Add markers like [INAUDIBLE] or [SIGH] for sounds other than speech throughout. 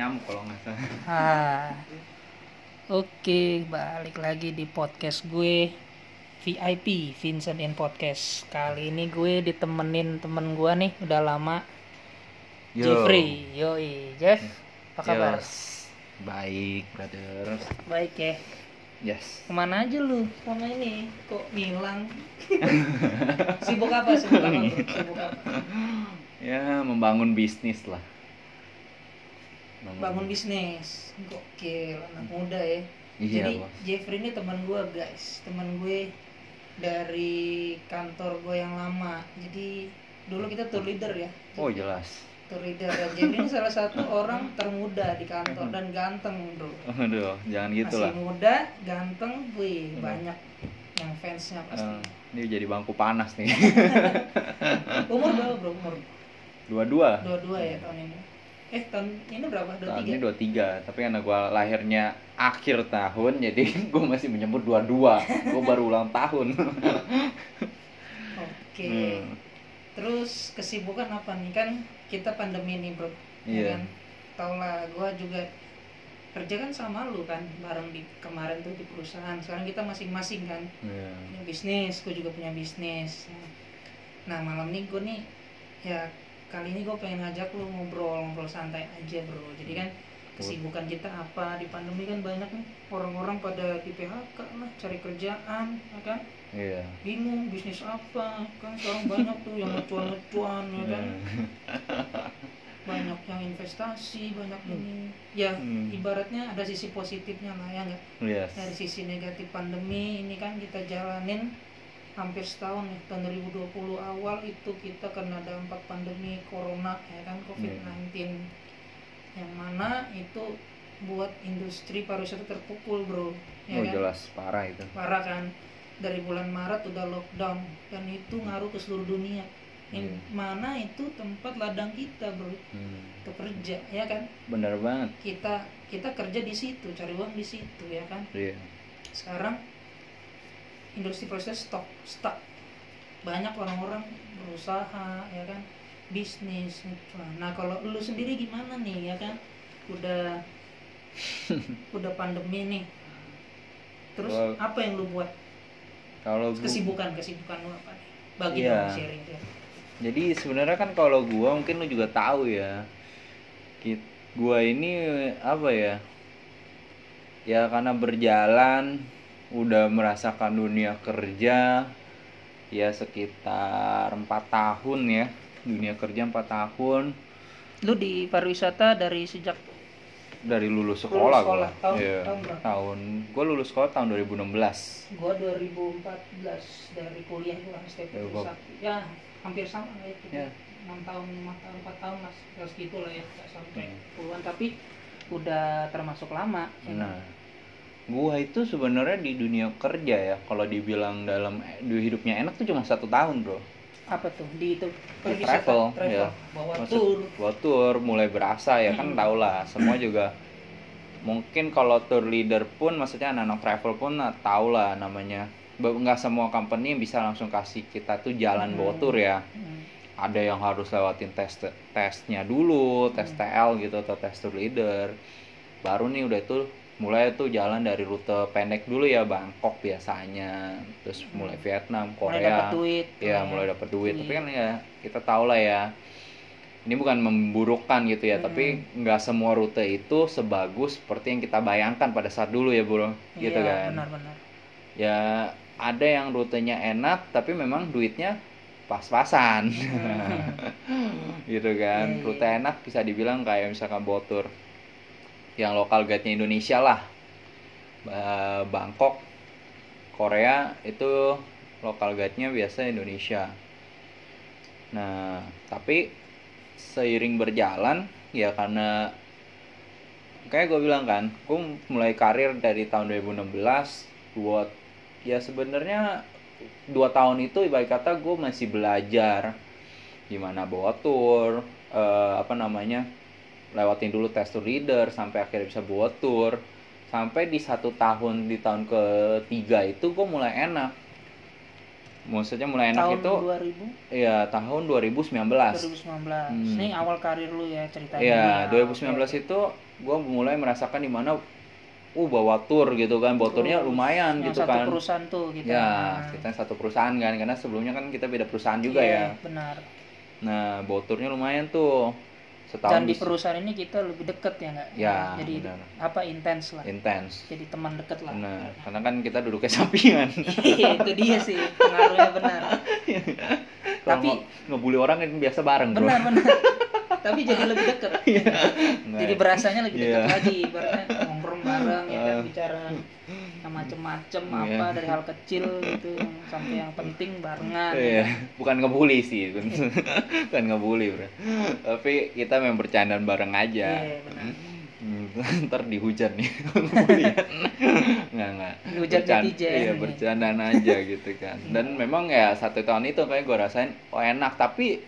nyamuk kalau nggak salah Ah. Oke, balik lagi di podcast gue VIP Vincent in Podcast. Kali ini gue ditemenin temen gue nih udah lama Yo. Jeffrey. Yoi, Jeff. Apa kabar? Yos. baik brother Baik ya. yes Ke mana aja lu sama ini? Kok ngilang? [LAUGHS] Sibuk apa? Sibuk apa? [LAUGHS] Sibuk apa? ya membangun bisnis lah Bangun bisnis. Gokil, anak muda ya. iya Jadi bos Jeffrey ini teman gue guys, teman gue dari kantor gue yang lama. Jadi dulu kita tour leader ya, oh jelas tour leader. Dan Jeffrey ini salah satu [LAUGHS] orang termuda di kantor dan ganteng bro. aduh jangan gitu Masih lah muda, ganteng, wih Hmm. banyak yang fansnya pasti. Eh, ini jadi bangku panas nih [LAUGHS] Umur berapa bro? Umur dua-dua dua-dua ya tahun ini. Eh tahun ini berapa? Dua tahun tiga. ini dua tiga tapi karena gue lahirnya akhir tahun [LAUGHS] jadi gue masih menyebut dua dua gue baru ulang tahun [LAUGHS] Oke. Hmm. Terus kesibukan apa nih kan kita pandemi nih bro, ya Iya. kan? Tau lah, gue juga kerja kan sama lu kan, bareng di kemarin tuh di perusahaan. Sekarang kita masing-masing kan, Iya. punya bisnis, gue juga punya bisnis. Nah malam nih gue nih, ya kali ini gue pengen ngajak lu ngobrol, ngobrol santai aja bro. Jadi kan kesibukan kita apa? Di pandemi kan banyak nih orang-orang pada di PHK lah, cari kerjaan, ya kan? iya. Bingung bisnis apa kan? Sekarang banyak tuh yang ngecuan-ngecuan ya kan? Iya. banyak yang investasi banyak ini. Ya Hmm. ibaratnya ada sisi positifnya lah ya nggak? Yes. Dari sisi negatif pandemi ini kan kita jalanin hampir setahun ya tahun 2020 awal itu kita kena dampak pandemi corona ya kan COVID-19 yang mana itu buat industri pariwisata terpukul bro. Ya oh kan? jelas parah itu. Parah kan? Dari bulan Maret udah lockdown dan itu ngaruh ke seluruh dunia. Yang Iya. mana itu tempat ladang kita bro. Hmm. untuk kerja ya kan? Bener banget. Kita kita kerja di situ cari uang di situ ya kan? Iya. Sekarang industri proses stok stuck. Banyak orang-orang berusaha ya kan? Bisnis nah kalau lu sendiri gimana nih ya kan? Udah [LAUGHS] udah pandemi nih. Terus Gua- apa yang lu buat? Kalau kesibukan kesibukan lu apa nih? Bagi Iya. dong sharing dia. Jadi sebenarnya kan kalau gua mungkin lu juga tahu ya gua ini apa ya? Ya karena berjalan udah merasakan dunia kerja ya sekitar empat tahun ya dunia kerja empat tahun lu di pariwisata dari sejak dari lulus sekolah, sekolah. gua. Tahun- Iya, tahun berapa? tahun gua lulus sekolah tahun 2016 gua 2014 dari kuliah gua STP Ya, ya hampir sama ya kita Ya. 6 tahun 5 tahun 4 tahun mas terus gitu lah ya nggak sampai Hmm. puluhan tapi udah termasuk lama ya? Nah, gua itu sebenarnya di dunia kerja ya, kalau dibilang dalam di hidupnya enak tuh cuma satu tahun bro. apa tuh di itu Di travel, ya. bawa Maksud- tour Gua tour mulai berasa ya kan tau lah, semua juga mungkin kalau tour leader pun, maksudnya anak-anak travel pun nah, tau lah namanya. Nggak semua company bisa langsung kasih kita tuh jalan bawa Hmm. tour ya. Hmm. Ada yang harus lewatin tes tesnya dulu, tes. TL gitu atau tes tour leader. Baru nih udah itu mulai tuh jalan dari rute pendek dulu ya Bangkok biasanya terus Hmm. mulai Vietnam mulai Korea dapat duit ya mulai- mulai dapat duit Iya. tapi kan ya kita tahu lah ya ini bukan memburukkan gitu ya Hmm. tapi nggak semua rute itu sebagus seperti yang kita bayangkan pada saat dulu ya bro gitu iya, kan benar-benar ya ada yang rutenya enak tapi memang duitnya pas-pasan [LAUGHS] gitu kan Iya, iya. rute enak bisa dibilang kayak misalkan botur yang lokal guide-nya Indonesia lah. Ba- Bangkok Korea itu lokal guide-nya biasa Indonesia. Nah tapi seiring berjalan ya karena kayak gue bilang kan gue mulai karir dari tahun 2016 buat ya sebenarnya dua tahun itu ibarat kata gue masih belajar gimana bawa tour eh, apa namanya lewatin dulu test tour leader sampai akhirnya bisa bawa tour sampai di satu tahun di tahun ketiga itu gue mulai enak maksudnya mulai enak tahun itu 2000 ya tahun 2019 2019 Hmm. ini awal karir lu ya ceritanya Iya, Ya, 2019 oke. itu gue mulai merasakan di mana uh bawa tour gitu kan, bawa Terus, lumayan yang gitu satu kan. perusahaan tuh kita Ya, Nah, kita satu perusahaan kan, karena sebelumnya kan kita beda perusahaan juga iya, ya. benar Nah, bawa turnya lumayan tuh. Setahun dan di perusahaan ini kita lebih deket ya nggak Ya, jadi benar. apa intens lah intens. jadi teman deket lah Benar, karena kan kita duduknya [LAUGHS] sampingan. Iya, itu dia sih pengaruhnya benar [LAUGHS] Tapi- nge- ngebully orang kan biasa bareng, Bro. benar benar [LAUGHS] tapi jadi lebih deket Nggak. jadi berasanya lebih dekat Iya. lagi ibaratnya nongkrong bareng ya kan bicara yang macem-macem Iya. apa dari hal kecil gitu sampai yang penting barengan Iya, ya kan? bukan ngebully sih, [LAUGHS] bukan ngebully, Bro. Tapi kita memang bercandaan bareng aja. iya benar Hmm, [LAUGHS] ntar dihujat nih [LAUGHS] nggak nggak Dihujat Bercan- netizen iya bercandaan aja gitu kan dan memang ya satu tahun itu kayak gue rasain oh enak tapi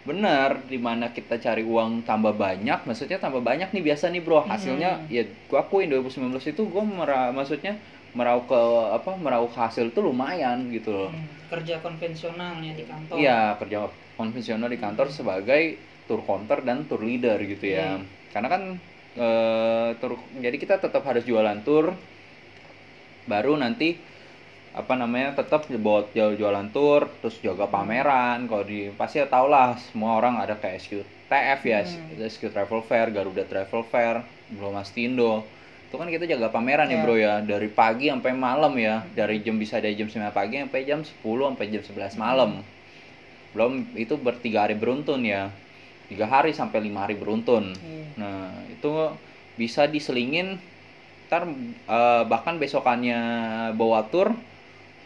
benar di mana kita cari uang tambah banyak maksudnya tambah banyak nih biasa nih bro hasilnya Hmm. ya gue akuin 2019 itu gue maksudnya meraup ke apa meraup hasil tuh lumayan gitu loh Hmm, kerja konvensionalnya di kantor Iya, kerja konvensional di kantor sebagai tour counter dan tour leader gitu ya. Hmm. Karena kan eh, tour jadi kita tetap harus jualan tour baru nanti apa namanya tetap buat jual jualan tour terus jaga pameran kalau di pasti ya tau lah semua orang ada kayak SQTF ya Hmm. SQ Travel Fair Garuda Travel Fair belum Astindo itu kan kita jaga pameran ya Ya. bro ya. Dari pagi sampai malam ya. Dari jam bisa dari jam 9 pagi sampai jam 10 sampai jam 11 malam. Belum itu bertiga hari beruntun ya. Tiga hari sampai lima hari beruntun. Iya. nah itu bisa diselingin ntar eh, bahkan besokannya bawa tour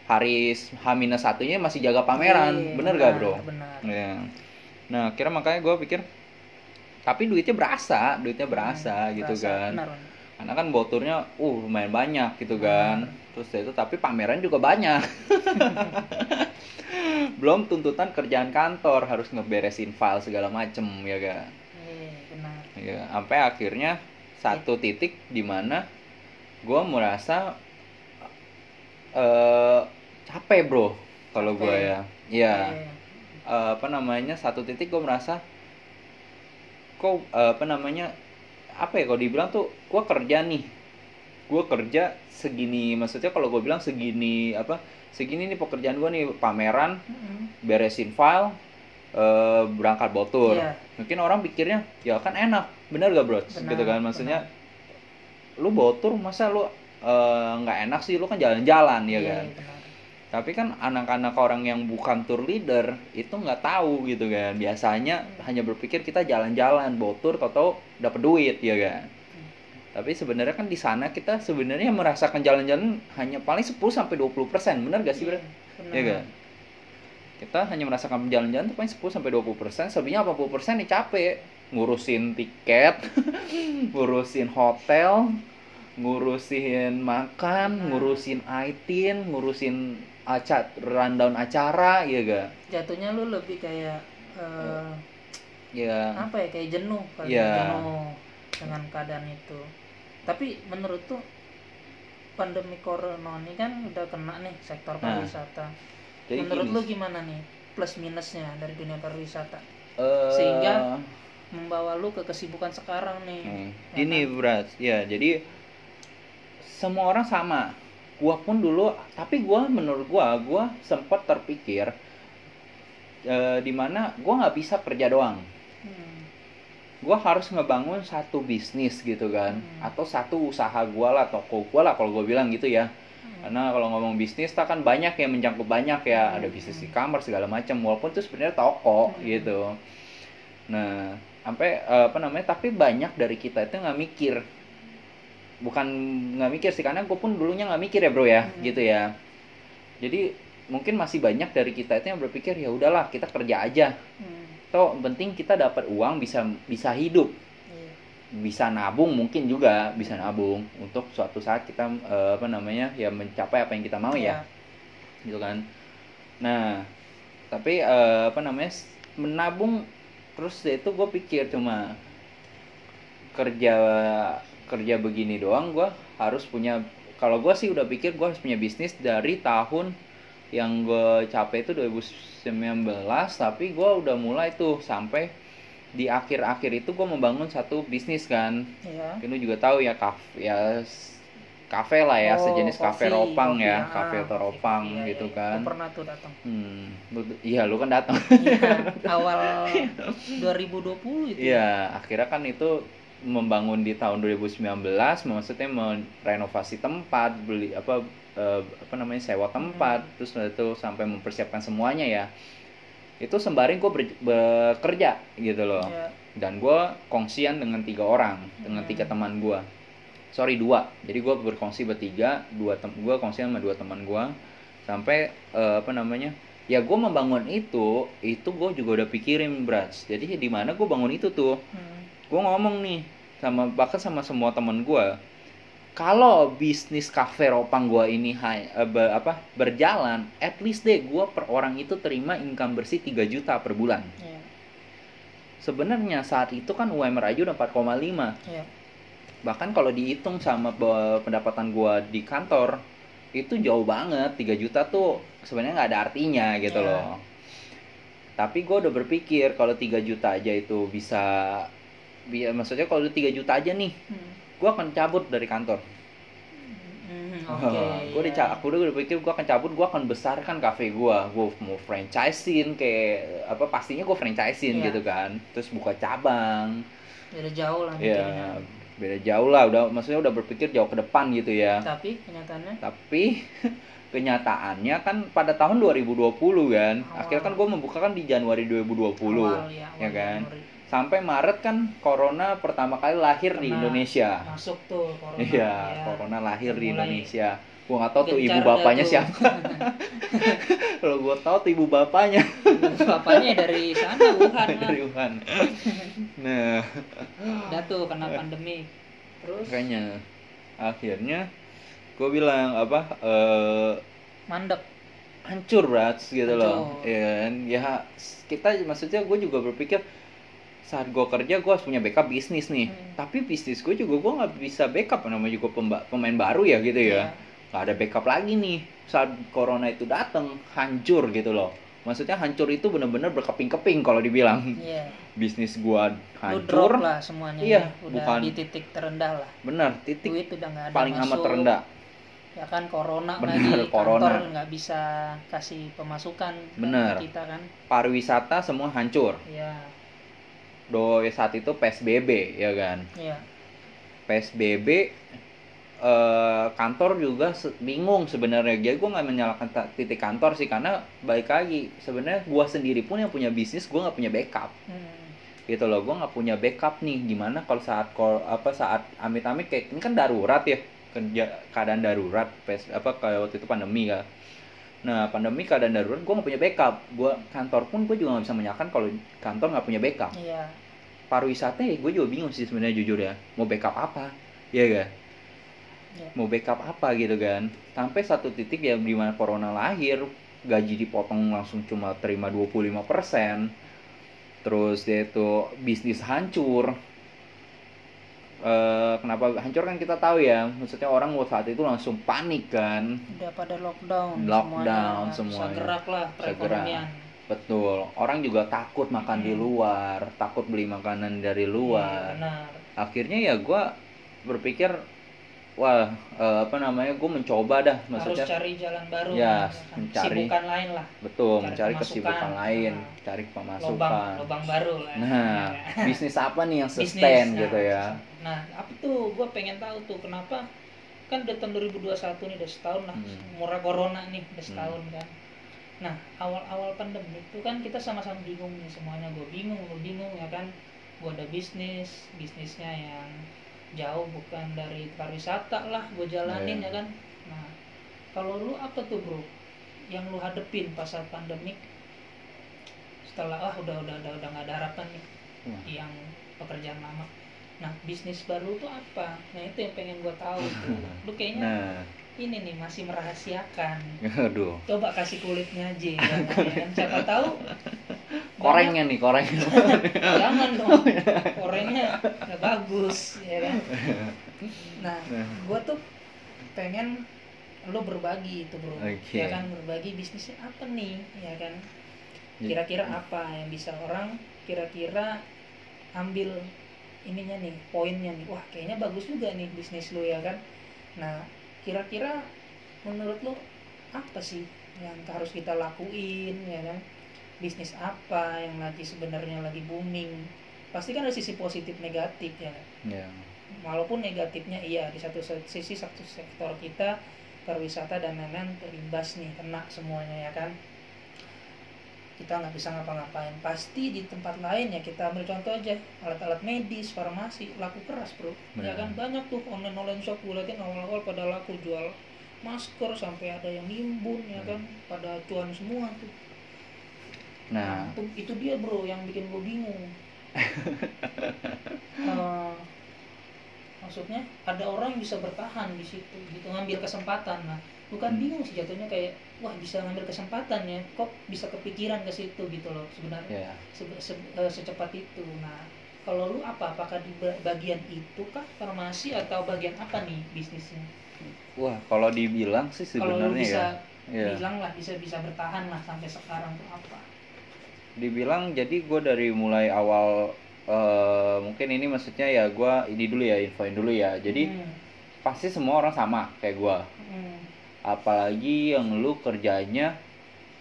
hari H satunya masih jaga pameran. Iya, bener gak bro? Benar ya nah kira makanya gue pikir tapi duitnya berasa duitnya berasa gitu Berasa, kan. Benar, benar. Karena kan bawa turnya uh lumayan banyak gitu Hmm. kan. Terus ya itu tapi pameran juga banyak. [LAUGHS] Belum tuntutan kerjaan kantor harus ngeberesin file segala macem ya ga? Iya, benar. Ya sampai akhirnya satu titik di mana gue merasa eh capek bro kalau gue ya ya. Iya. eh, apa namanya satu titik gue merasa kok eh, apa namanya apa ya kalau dibilang tuh gue kerja nih. Gue kerja segini maksudnya kalau gue bilang segini apa segini nih pekerjaan gue nih pameran Mm-mm. beresin file eh, berangkat botur Iya. mungkin orang pikirnya ya kan enak. Bener gak bro? Benar, gitu kan maksudnya lu botur masa lu eh, nggak enak sih? Lu kan jalan-jalan ya Iya, kan? benar. Tapi kan anak-anak orang yang bukan tour leader itu nggak tahu gitu kan. Biasanya hanya berpikir kita jalan-jalan bawa tour atau dapat duit ya kan? Tapi sebenarnya kan di sana kita sebenarnya merasakan jalan-jalan hanya paling 10 sampai 20 persen. Benar gak sih bro? Iya, benar. Iya kan? Kita hanya merasakan jalan-jalan tuh paling 10 sampai 20 persen, selebihnya 80 persen nih capek. Ngurusin tiket, [LAUGHS] ngurusin hotel, ngurusin makan, ngurusin item, ngurusin acara rundown acara, ya ga? jatuhnya lu lebih kayak eh, Ya, apa ya kayak jenuh kali Iya. jenuh dengan keadaan itu tapi menurut tuh pandemi corona ini kan udah kena nih sektor Nah, pariwisata jadi menurut gini, lu gimana nih plus minusnya dari dunia pariwisata eh, sehingga membawa lu ke kesibukan sekarang nih Hmm. Ya Gini, kan? Bras. Ya, jadi semua orang sama. Gua pun dulu, tapi gua menurut gua, gua sempat terpikir eh, di mana gua nggak bisa kerja doang. Hmm. Gua harus ngebangun satu bisnis gitu kan, Hmm. atau satu usaha gua lah, toko gua lah kalau gua bilang gitu ya. Hmm. Karena kalau ngomong bisnis, tak kan banyak ya mencakup banyak ya, ada Hmm. bisnis e-commerce segala macam. Walaupun itu sebenarnya toko Hmm. gitu. Nah, sampai eh, apa namanya? Tapi banyak dari kita itu nggak mikir, bukan nggak mikir sih, karena gue pun dulunya nggak mikir ya bro ya, Hmm. gitu ya. Jadi mungkin masih banyak dari kita itu yang berpikir ya udahlah kita kerja aja. Hmm. Toh penting kita dapat uang bisa bisa hidup Iya. bisa nabung mungkin juga bisa nabung untuk suatu saat kita eh, apa namanya ya mencapai apa yang kita mau ya gitu kan nah tapi eh, apa namanya menabung terus ya itu gue pikir cuma kerja kerja begini doang gue harus punya kalau gue sih udah pikir gue harus punya bisnis dari tahun yang gue capai itu 2019 tapi gue udah mulai tuh sampai di akhir-akhir itu gue membangun satu bisnis kan Iya. Lu juga tahu ya kaf ya kafe lah ya Oh, sejenis kafe ropang kopi, ya ah, kafe atau kopi, ropang kopi, iya, gitu iya. kan Gua pernah tuh datang. hmm lu- iya lu kan datang Iya, awal [LAUGHS] 2020 itu. iya akhirnya kan itu membangun di tahun 2019 maksudnya merenovasi tempat beli apa eh, apa namanya sewa tempat terus setelah itu sampai mempersiapkan semuanya ya. Itu sembari gue bekerja gitu loh. Iya. dan gue kongsian dengan tiga orang dengan Hmm. tiga teman gue sorry dua. Jadi gue berkongsi bertiga dua tem gue kongsian sama dua teman gue sampai eh, apa namanya ya gue membangun itu itu gue juga udah pikirin bras jadi di mana gue bangun itu tuh? Hmm. Gue ngomong nih sama bahkan sama semua teman gue kalau bisnis kafe ropang gue ini hai- be- apa berjalan at least deh gue per orang itu terima income bersih 3 juta per bulan Iya. sebenarnya saat itu kan UMR aja udah 4,5 Iya. bahkan kalau dihitung sama pendapatan gua di kantor itu jauh banget 3 juta tuh sebenarnya nggak ada artinya gitu Iya. loh tapi gua udah berpikir kalau 3 juta aja itu bisa bi- maksudnya kalau 3 juta aja nih Hmm. gua akan cabut dari kantor Hmm, [LAUGHS] Oke. gue iya. udah aku udah berpikir gue akan cabut gue akan besarkan kafe gue gue mau franchisein kayak apa pastinya gue franchisein Iya. gitu kan terus buka cabang Beda jauh lah ya mikirnya. beda jauh lah udah maksudnya udah berpikir jauh ke depan gitu ya Tapi kenyataannya tapi [LAUGHS] kenyataannya kan pada tahun 2020 kan Awal. akhirnya kan gue membuka kan di Januari 2020 awal ya, awal ya kan? Januari. Sampai Maret kan corona pertama kali lahir di Indonesia Masuk tuh corona. iya ya. corona lahir di Mulai Indonesia gua nggak tahu tuh ibu bapaknya tuh. siapa [LAUGHS] kalau gua tahu tuh ibu bapaknya Bapaknya dari sana Wuhan lah. [LAUGHS] dari Wuhan nah Udah tuh kena pandemi. Terus makanya akhirnya gue bilang apa eh mandek. hancur brats gitu loh Hancur. ya ya kita maksudnya gue juga berpikir saat gue kerja gue harus punya backup bisnis nih Hmm. tapi bisnis gue juga gue nggak bisa backup namanya juga pemain baru ya gitu ya Iya. nggak ada backup lagi nih saat corona itu datang hancur gitu loh maksudnya hancur itu bener-bener berkeping-keping kalau dibilang Iya. bisnis gua Lu drop hancur lah semuanya. Iya, ya. Udah bukan- di titik terendah lah. bener titik Duit udah nggak ada paling amat terendah Ya kan corona Benar, lagi corona. kantor nggak bisa kasih pemasukan ke Benar. kita kan. pariwisata semua hancur Iya. Do saat itu psbb ya kan? Iya. PSBB eh, kantor juga se- bingung sebenarnya. Jadi gue nggak menyalahkan ta- titik kantor sih karena baik lagi sebenarnya gue sendiri pun yang punya bisnis gue nggak punya backup. Hmm. gitu loh gue nggak punya backup nih. Gimana kalau saat kor- apa saat amit-amit kayak ini kan darurat ya kerja keadaan darurat pes apa kayak waktu itu pandemi kan nah pandemi keadaan darurat gue nggak punya backup. Gue kantor pun gue juga nggak bisa menyalahkan kalau kantor nggak punya backup. Iya. pariwisata ya gue juga bingung sih sebenarnya jujur ya. Mau backup apa? Ya ga Iya. mau backup apa gitu kan? Sampai satu titik ya di mana corona lahir gaji dipotong langsung cuma terima 25% terus dia itu bisnis hancur Eh, kenapa hancur kan kita tahu ya maksudnya orang saat itu langsung panik kan Udah pada lockdown. Lockdown. Bisa gerak lah perekonomian. betul orang juga takut makan di Hmm. luar takut beli makanan dari Iya, luar benar. akhirnya ya gue berpikir wah eh, apa namanya gue mencoba dah Harus maksudnya cari jalan baru. Ya, kan. mencari. Sibukan lain lah. betul cari mencari kesibukan lain Nah, cari pemasukan lobang baru lah. nah Ya. [LAUGHS] bisnis apa nih yang Bisnis, sustain nah, gitu ya Nah, apa tuh? Gue pengen tahu tuh kenapa kan udah tahun 2021 nih udah setahun lah Hmm. murah corona nih udah setahun kan. Nah awal-awal pandemi itu kan kita sama-sama bingung nih semuanya gue bingung gue bingung ya kan gue ada bisnis bisnisnya yang jauh bukan dari pariwisata lah gue jalanin Iya. ya kan. Nah kalau lu apa tuh bro yang lu hadepin pas saat pandemik setelah ah udah udah udah udah nggak ada harapan nih Wah. yang pekerjaan lama nah bisnis baru tuh apa? Nah itu yang pengen gue tahu tuh. Lu kayaknya nah. ini nih masih merahasiakan. Aduh. Coba kasih kulitnya aja ya kan, siapa tahu. Korengnya nih korengnya. Banyak- jangan dong. Orangnya nggak bagus ya kan? Nah Nah. gue tuh pengen lo berbagi itu bro. Oke. ya kan berbagi bisnisnya apa nih ya kan? Kira-kira apa yang bisa orang kira-kira ambil ininya nih poinnya nih. Wah kayaknya bagus juga nih bisnis lo ya kan? Nah kira-kira menurut lo apa sih yang harus kita lakuin ya kan? Bisnis apa yang lagi sebenarnya lagi booming? Pasti kan ada sisi positif negatif ya kan? ya walaupun negatifnya iya di satu sisi satu sektor kita pariwisata dan lain-lain terimbas nih kena semuanya ya kan kita nggak bisa ngapa-ngapain. Pasti di tempat lain ya kita ambil contoh aja alat-alat medis farmasi laku keras bro. Ya kan banyak tuh online online shop gue liatin awal-awal pada laku jual masker sampai ada yang nimbun ya kan pada cuan semua tuh. Nah. Itu, itu dia bro yang bikin gue bingung. [LAUGHS] Eh, maksudnya ada orang yang bisa bertahan di situ gitu ngambil kesempatan nah bukan bingung sih jatuhnya kayak wah bisa ngambil kesempatan ya kok bisa kepikiran ke situ gitu loh sebenarnya ya se- se- eh, secepat itu. Nah kalau lu apa? Apakah di ba- bagian itu kah farmasi atau bagian apa nih bisnisnya? Wah kalau dibilang sih kalau lu sebenarnya bisa ya ya bilang lah bisa bisa bertahan lah sampai sekarang tuh apa? Dibilang jadi gue dari mulai awal eh, mungkin ini maksudnya ya gue ini dulu ya infoin dulu ya. Jadi Hmm, pasti semua orang sama kayak gue hmm, apalagi yang lu kerjanya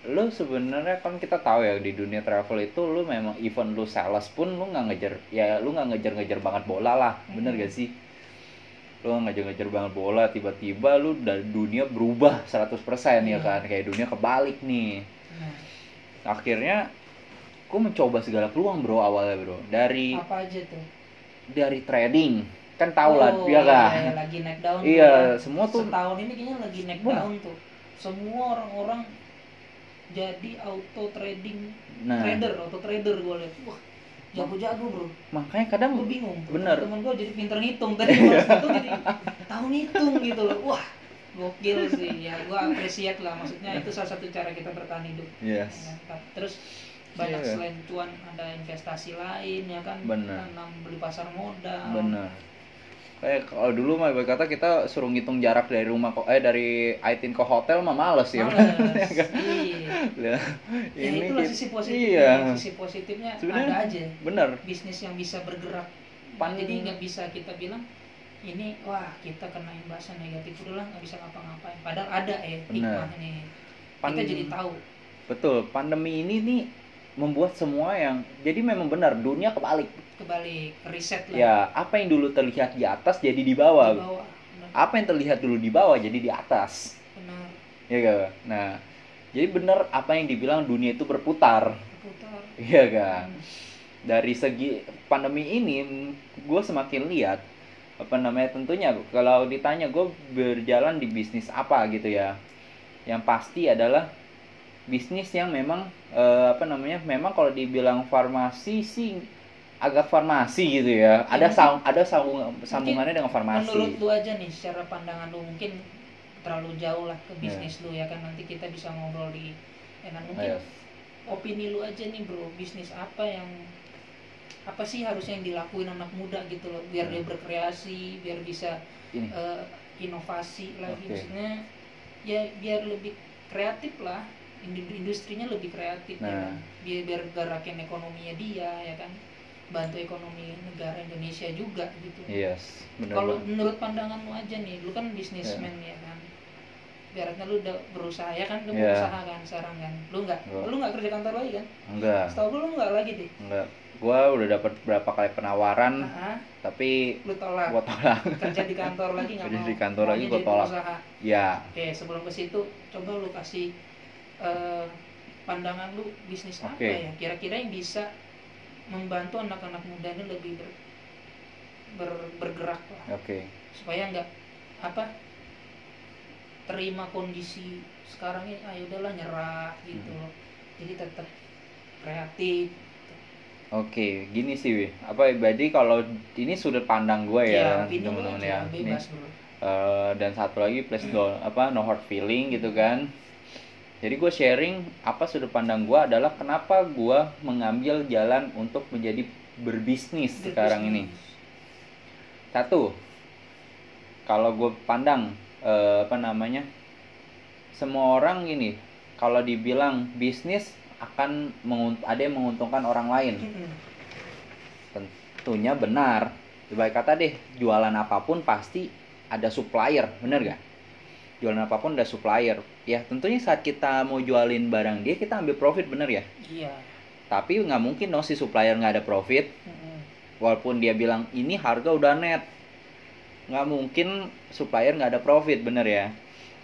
lu sebenarnya kan kita tahu ya di dunia travel itu lu memang even lu sales pun lu nggak ngejar ya lu nggak ngejar-ngejar banget bola lah. Bener Hmm. gak sih? Lu nggak ngejar-ngejar banget bola tiba-tiba lu dari dunia berubah 100% ya Iya. kan? Kayak dunia kebalik nih. Nah, akhirnya gue mencoba segala peluang bro awalnya bro. Dari apa aja tuh? dari trading kan tahu lah Oh, ya kan iya, lagi naik daun iya ya. semua tuh setahun ini kayaknya lagi naik Bener. daun tuh. Semua orang-orang jadi auto trading nah. trader auto trader gue lihat wah jago-jago bro. Makanya kadang gue bingung. tuh. Bener. temen gue jadi pinter ngitung [LAUGHS] tadi ngitung jadi tahu ngitung gitu loh. Wah gokil sih. Ya gue apresiat lah maksudnya itu salah satu cara kita bertahan hidup. Yes. Ya, terus banyak Iya. selain cuan ada investasi lain ya kan? Bener. beli pasar modal. Bener kayak kalau dulu mah ibarat kata kita suruh ngitung jarak dari rumah kok eh dari Aitin ke hotel mah males ya Males, [LAUGHS] iya. Lah, Ya, ini itulah sisi positifnya. iya Sisi positifnya Sebenarnya- ada aja. bener Bisnis yang bisa bergerak. Pan- Jadi nggak bisa kita bilang ini wah kita kena imbasan negatif dulu lah nggak bisa ngapa-ngapain. Padahal ada ya Bener. hikmah nih. Pan- Kita jadi tahu. betul pandemi ini nih membuat semua yang jadi memang benar dunia kebalik Kebalik riset lah. ya apa yang dulu terlihat di atas jadi di Di bawah bawah. Benar. apa yang terlihat dulu di bawah jadi di atas Benar. ya kan nah jadi benar apa yang dibilang dunia itu berputar Putar. iya kan Hmm. dari segi pandemi ini gue semakin lihat apa namanya tentunya kalau ditanya gue berjalan di bisnis apa gitu ya yang pasti adalah bisnis yang memang eh, apa namanya memang kalau dibilang farmasi sih agak farmasi gitu ya. Ada mungkin- sang ada sambung sambungannya dengan farmasi. Menurut lu aja nih secara pandangan lu mungkin terlalu jauh lah Iya. ke bisnis lu ya kan nanti kita bisa ngobrol di ya kan mungkin Ayo. opini lu aja nih bro bisnis apa yang apa sih harusnya yang dilakuin anak muda gitu loh biar dia Hmm. berkreasi biar bisa ini. eh, inovasi lagi. Maksudnya ya biar lebih kreatif lah industrinya lebih kreatif ya Nah. kan biar biar gerakin ekonominya dia ya kan? Bantu ekonomi negara Indonesia juga gitu. Yes kalau menurut pandangan lu aja nih lu kan bisnismen ya. kan? Biarnya lu udah berusaha ya kan? Lu Iya. berusaha kan sekarang kan? Lu nggak? Lu nggak kerja kantor lagi kan? Enggak setahu gue lu nggak lagi deh. Enggak gua udah dapat berapa kali penawaran Nah, tapi lu tolak. gua tolak. Kerja di kantor lagi nggak Kerja mau. di kantor lagi jadi tolak. ya. Oke sebelum ke situ coba lu kasih eh, pandangan lu bisnis apa Oke. ya kira-kira yang bisa membantu anak-anak muda ini lebih ber, ber- bergerak lah oke supaya nggak apa terima kondisi sekarang ini ayo udahlah nyerah gitu Hmm. loh jadi tetap kreatif Oke, gini sih, Wi. apa berarti kalau ini sudut pandang gue ya, lu teman-teman ya. Ini, bebas bro eh, dan satu lagi please don't apa no hard feeling gitu kan. Jadi gue sharing apa sudut pandang gue adalah kenapa gue mengambil jalan untuk menjadi berbisnis sekarang ini. Berbisnis. Satu, kalau gue pandang eh, apa namanya semua orang gini kalau dibilang bisnis akan mengunt- ada yang menguntungkan orang lain tentunya benar baik kata deh jualan apa pun pasti ada supplier bener gak jualan apa pun ada supplier. Ya tentunya saat kita mau jualin barang dia kita ambil profit bener ya? Iya. Tapi nggak mungkin dong si supplier nggak ada profit. Mm-mm. walaupun dia bilang ini harga udah net. Nggak mungkin supplier nggak ada profit bener ya?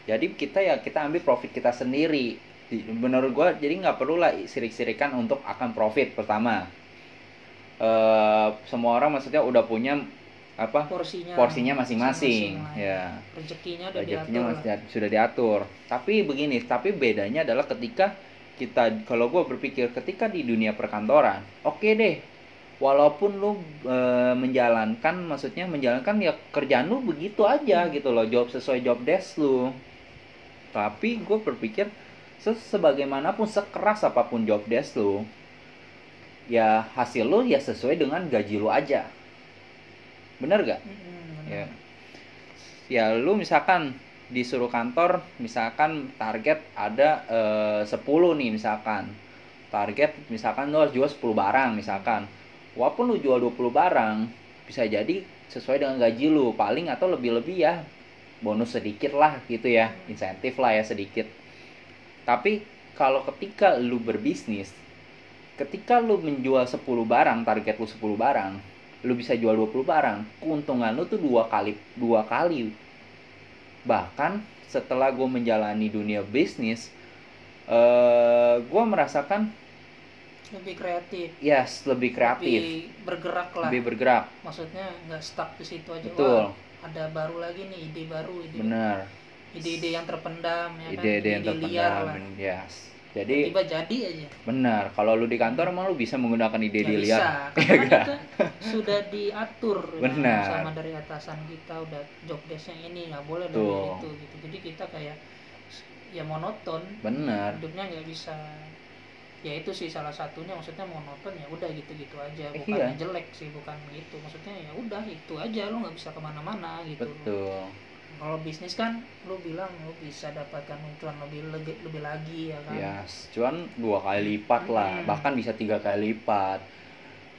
Jadi kita ya kita ambil profit kita sendiri. Di- menurut gua jadi nggak perlu lah sirik-sirikan untuk akan profit pertama. Eh semua orang maksudnya udah punya apa? Porsinya porsinya masing-masing ya. Rezekinya udah rezekinya diatur. masih sudah diatur. Tapi begini tapi bedanya adalah ketika kita kalau gue berpikir ketika di dunia perkantoran oke deh walaupun lu e, menjalankan maksudnya menjalankan ya kerjaan lu begitu aja gitu loh job sesuai job desk lu. Tapi gue berpikir se- sebagaimanapun sekeras apa pun job desk lu ya hasil lu ya sesuai dengan gaji lu aja bener gak? Ya. Ya lu misalkan disuruh kantor misalkan target ada eh, 10 nih misalkan. Target misalkan lu harus jual 10 barang misalkan. Walaupun lu jual 20 barang bisa jadi sesuai dengan gaji lu. Paling atau lebih-lebih ya bonus sedikit lah gitu ya. Insentif lah ya sedikit. Tapi kalau ketika lu berbisnis ketika lu menjual 10 barang target lu 10 barang lu bisa jual 20 barang keuntungan lu tuh dua kali dua kali. Bahkan setelah gue menjalani dunia bisnis eh gue merasakan lebih kreatif. Yes lebih kreatif. Lebih bergerak lah. Lebih bergerak. Maksudnya nggak stuck di situ aja. Betul. Wah, ada baru lagi nih ide baru ide benar. ide-ide yang terpendam ya kan? Ide-ide yang liar lah. Terpendam yes jadi tiba jadi aja. Benar kalau lu di kantor emang lu bisa menggunakan ide-ide Nggak liar bisa [LAUGHS] kan sudah diatur [LAUGHS] ya, Benar. sama dari atasan kita udah job desknya ini nggak boleh dari itu gitu. Jadi kita kayak ya monoton. Benar. Hidupnya nggak bisa. Ya itu sih salah satunya maksudnya monoton ya udah gitu-gitu aja. Eh, bukan iya. jelek sih bukan gitu. Maksudnya ya udah itu aja lu nggak bisa ke mana-mana gitu. Betul kalau bisnis kan lu bilang lu bisa dapatkan cuan lebih lebih, lebih lagi ya kan Yes, cuan dua kali lipat lah, Hmm. bahkan bisa tiga kali lipat.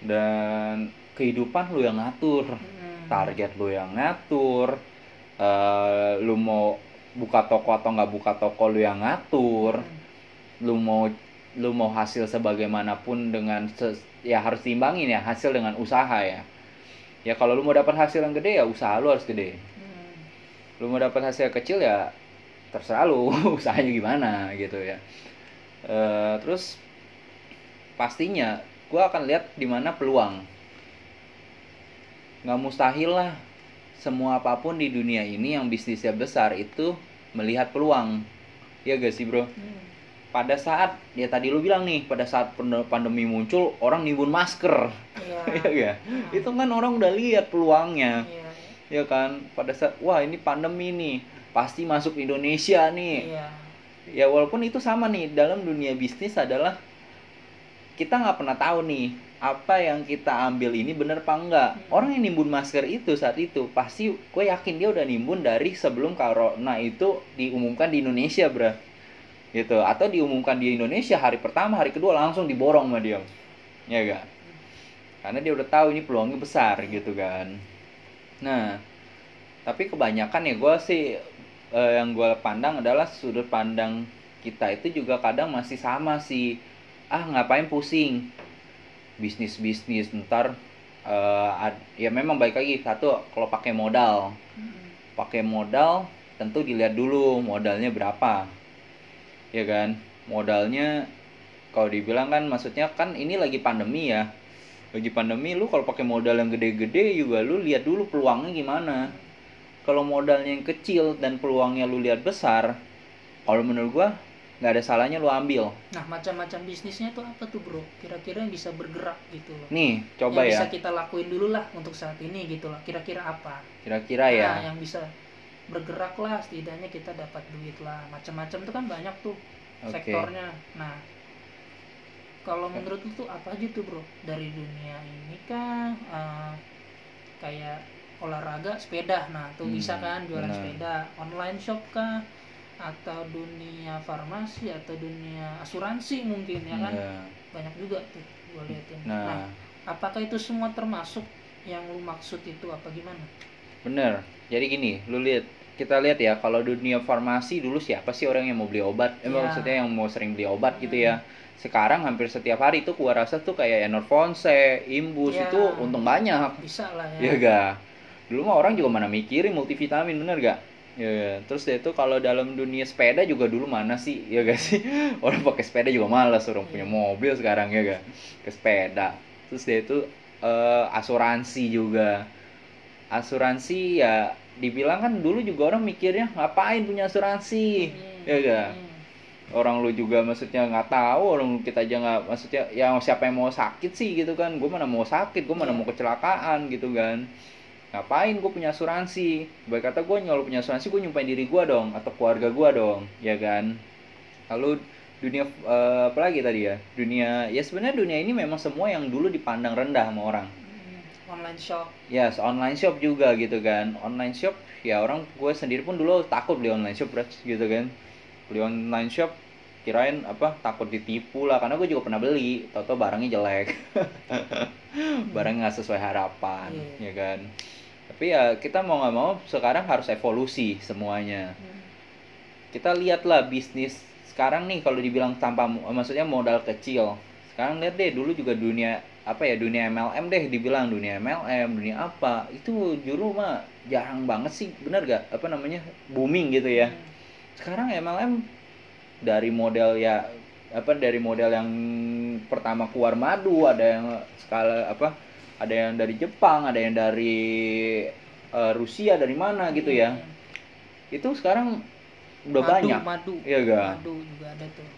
Dan kehidupan lu yang ngatur, Hmm. target lu yang ngatur. eh lu mau buka toko atau nggak buka toko lu yang ngatur. Hmm. Lu mau lu mau hasil sebagaimanapun dengan ses- ya harus timbangin ya hasil dengan usaha ya. Ya kalau lu mau dapat hasil yang gede ya usaha lu harus gede. Lu mau dapat hasil kecil ya terserah lu [LAUGHS] usahanya gimana gitu ya Eh, terus pastinya gue akan lihat di mana peluang nggak mustahil lah semua apa pun di dunia ini yang bisnisnya besar itu melihat peluang ya gak sih bro Hmm. pada saat ya tadi lu bilang nih pada saat pande- pandemi muncul orang nimbun masker Iya. [LAUGHS] ya gak? itu kan orang udah lihat peluangnya Iya. Ya kan? Pada saat wah ini pandemi nih. Pasti masuk Indonesia nih. Iya. ya walaupun itu sama nih dalam dunia bisnis adalah kita nggak pernah tahu nih apa yang kita ambil ini bener apa enggak. Hmm. orang yang nimbun masker itu saat itu pasti gue yakin dia udah nimbun dari sebelum corona itu diumumkan di Indonesia bro. Gitu. Atau diumumkan di Indonesia hari pertama hari kedua langsung diborong sama dia. Ya gak karena dia udah tahu ini peluangnya besar gitu kan nah tapi kebanyakan ya gue sih eh, yang gue pandang adalah sudut pandang kita itu juga kadang masih sama sih. Ah ngapain pusing? Bisnis bisnis ntar eh, ad- ya memang baik lagi. Satu kalau pakai modal. Hmm. pakai modal tentu dilihat dulu modalnya berapa. Ya kan? Modalnya kalau dibilang kan maksudnya kan ini lagi pandemi ya lagi pandemi lu kalau pakai modal yang gede-gede juga lu lihat dulu peluangnya gimana kalau modalnya yang kecil dan peluangnya lu lihat besar kalau menurut gua nggak ada salahnya lu ambil Nah, macam-macam bisnisnya tuh apa tuh, Bro? Kira-kira yang bisa bergerak gitu loh. nih coba yang ya bisa kita lakuin dulu lah untuk saat ini gitu loh. Kira-kira apa? kira-kira ya Nah, yang bisa bergerak lah setidaknya kita dapat duit lah. Macam-macam tuh kan banyak tuh Oke. sektornya. Nah, kalau menurut lu tuh apa aja tuh, Bro? Dari dunia ini kah eh, kayak olahraga, sepeda. Nah, tuh Hmm, bisa kan jualan sepeda, online shop kah? atau dunia farmasi atau dunia asuransi mungkin ya kan Iya. banyak juga tuh gue liatin Nah. nah apakah itu semua termasuk yang lu maksud itu apa gimana Bener. Jadi gini, lu lihat kita lihat ya kalau dunia farmasi dulu siapa sih orang yang mau beli obat? Eh, Ya. maksudnya yang mau sering beli obat gitu ya. Sekarang hampir setiap hari itu gua rasa tuh kayak Enervonse, Imbus Ya. itu untung banyak. bisa lah Iya ya ga? Dulu mah orang juga mana mikirin multivitamin bener gak? Ya, terus dia itu kalau dalam dunia sepeda juga dulu mana sih? Ya gak sih? [LAUGHS] Orang pakai sepeda juga malas, orang punya mobil sekarang ya gak? Ke sepeda. Terus dia itu eh, asuransi juga. Asuransi ya dibilang kan dulu juga orang mikirnya ngapain punya asuransi? Hmm, Ya gak? Orang lu juga maksudnya nggak tahu orang kita aja nggak maksudnya ya siapa yang mau sakit sih gitu kan. Gue mana mau sakit gue mana Iya. mau kecelakaan gitu kan. Ngapain gue punya asuransi? Baik kata gue kalau punya asuransi gue nyumpain diri gue dong atau keluarga gue dong ya kan. Lalu dunia eh, apa lagi tadi ya? Dunia ya sebenarnya dunia ini memang semua yang dulu dipandang rendah sama orang. Hmm, online shop. Ya online shop juga gitu kan. Online shop ya orang gue sendiri pun dulu takut beli online shop gitu kan. Beli online shop kirain apa takut ditipu lah karena gue juga pernah beli. Tau-tau barangnya jelek. [LAUGHS] Barangnya nggak sesuai harapan Iya. ya kan? Tapi ya kita mau nggak mau sekarang harus evolusi semuanya. Hmm, kita lihatlah bisnis sekarang nih kalau dibilang tanpa maksudnya modal kecil. Sekarang lihat deh dulu juga dunia apa ya dunia MLM deh dibilang. Dunia MLM dunia apa. Itu juru mah jarang banget sih bener gak apa namanya? Booming gitu ya. Hmm. sekarang MLM dari model ya apa dari model yang pertama keluar madu ada yang skala apa ada yang dari Jepang ada yang dari eh, Rusia dari mana gitu ya Hmm. itu sekarang udah madu, banyak madu Iya gak? madu juga ada tuh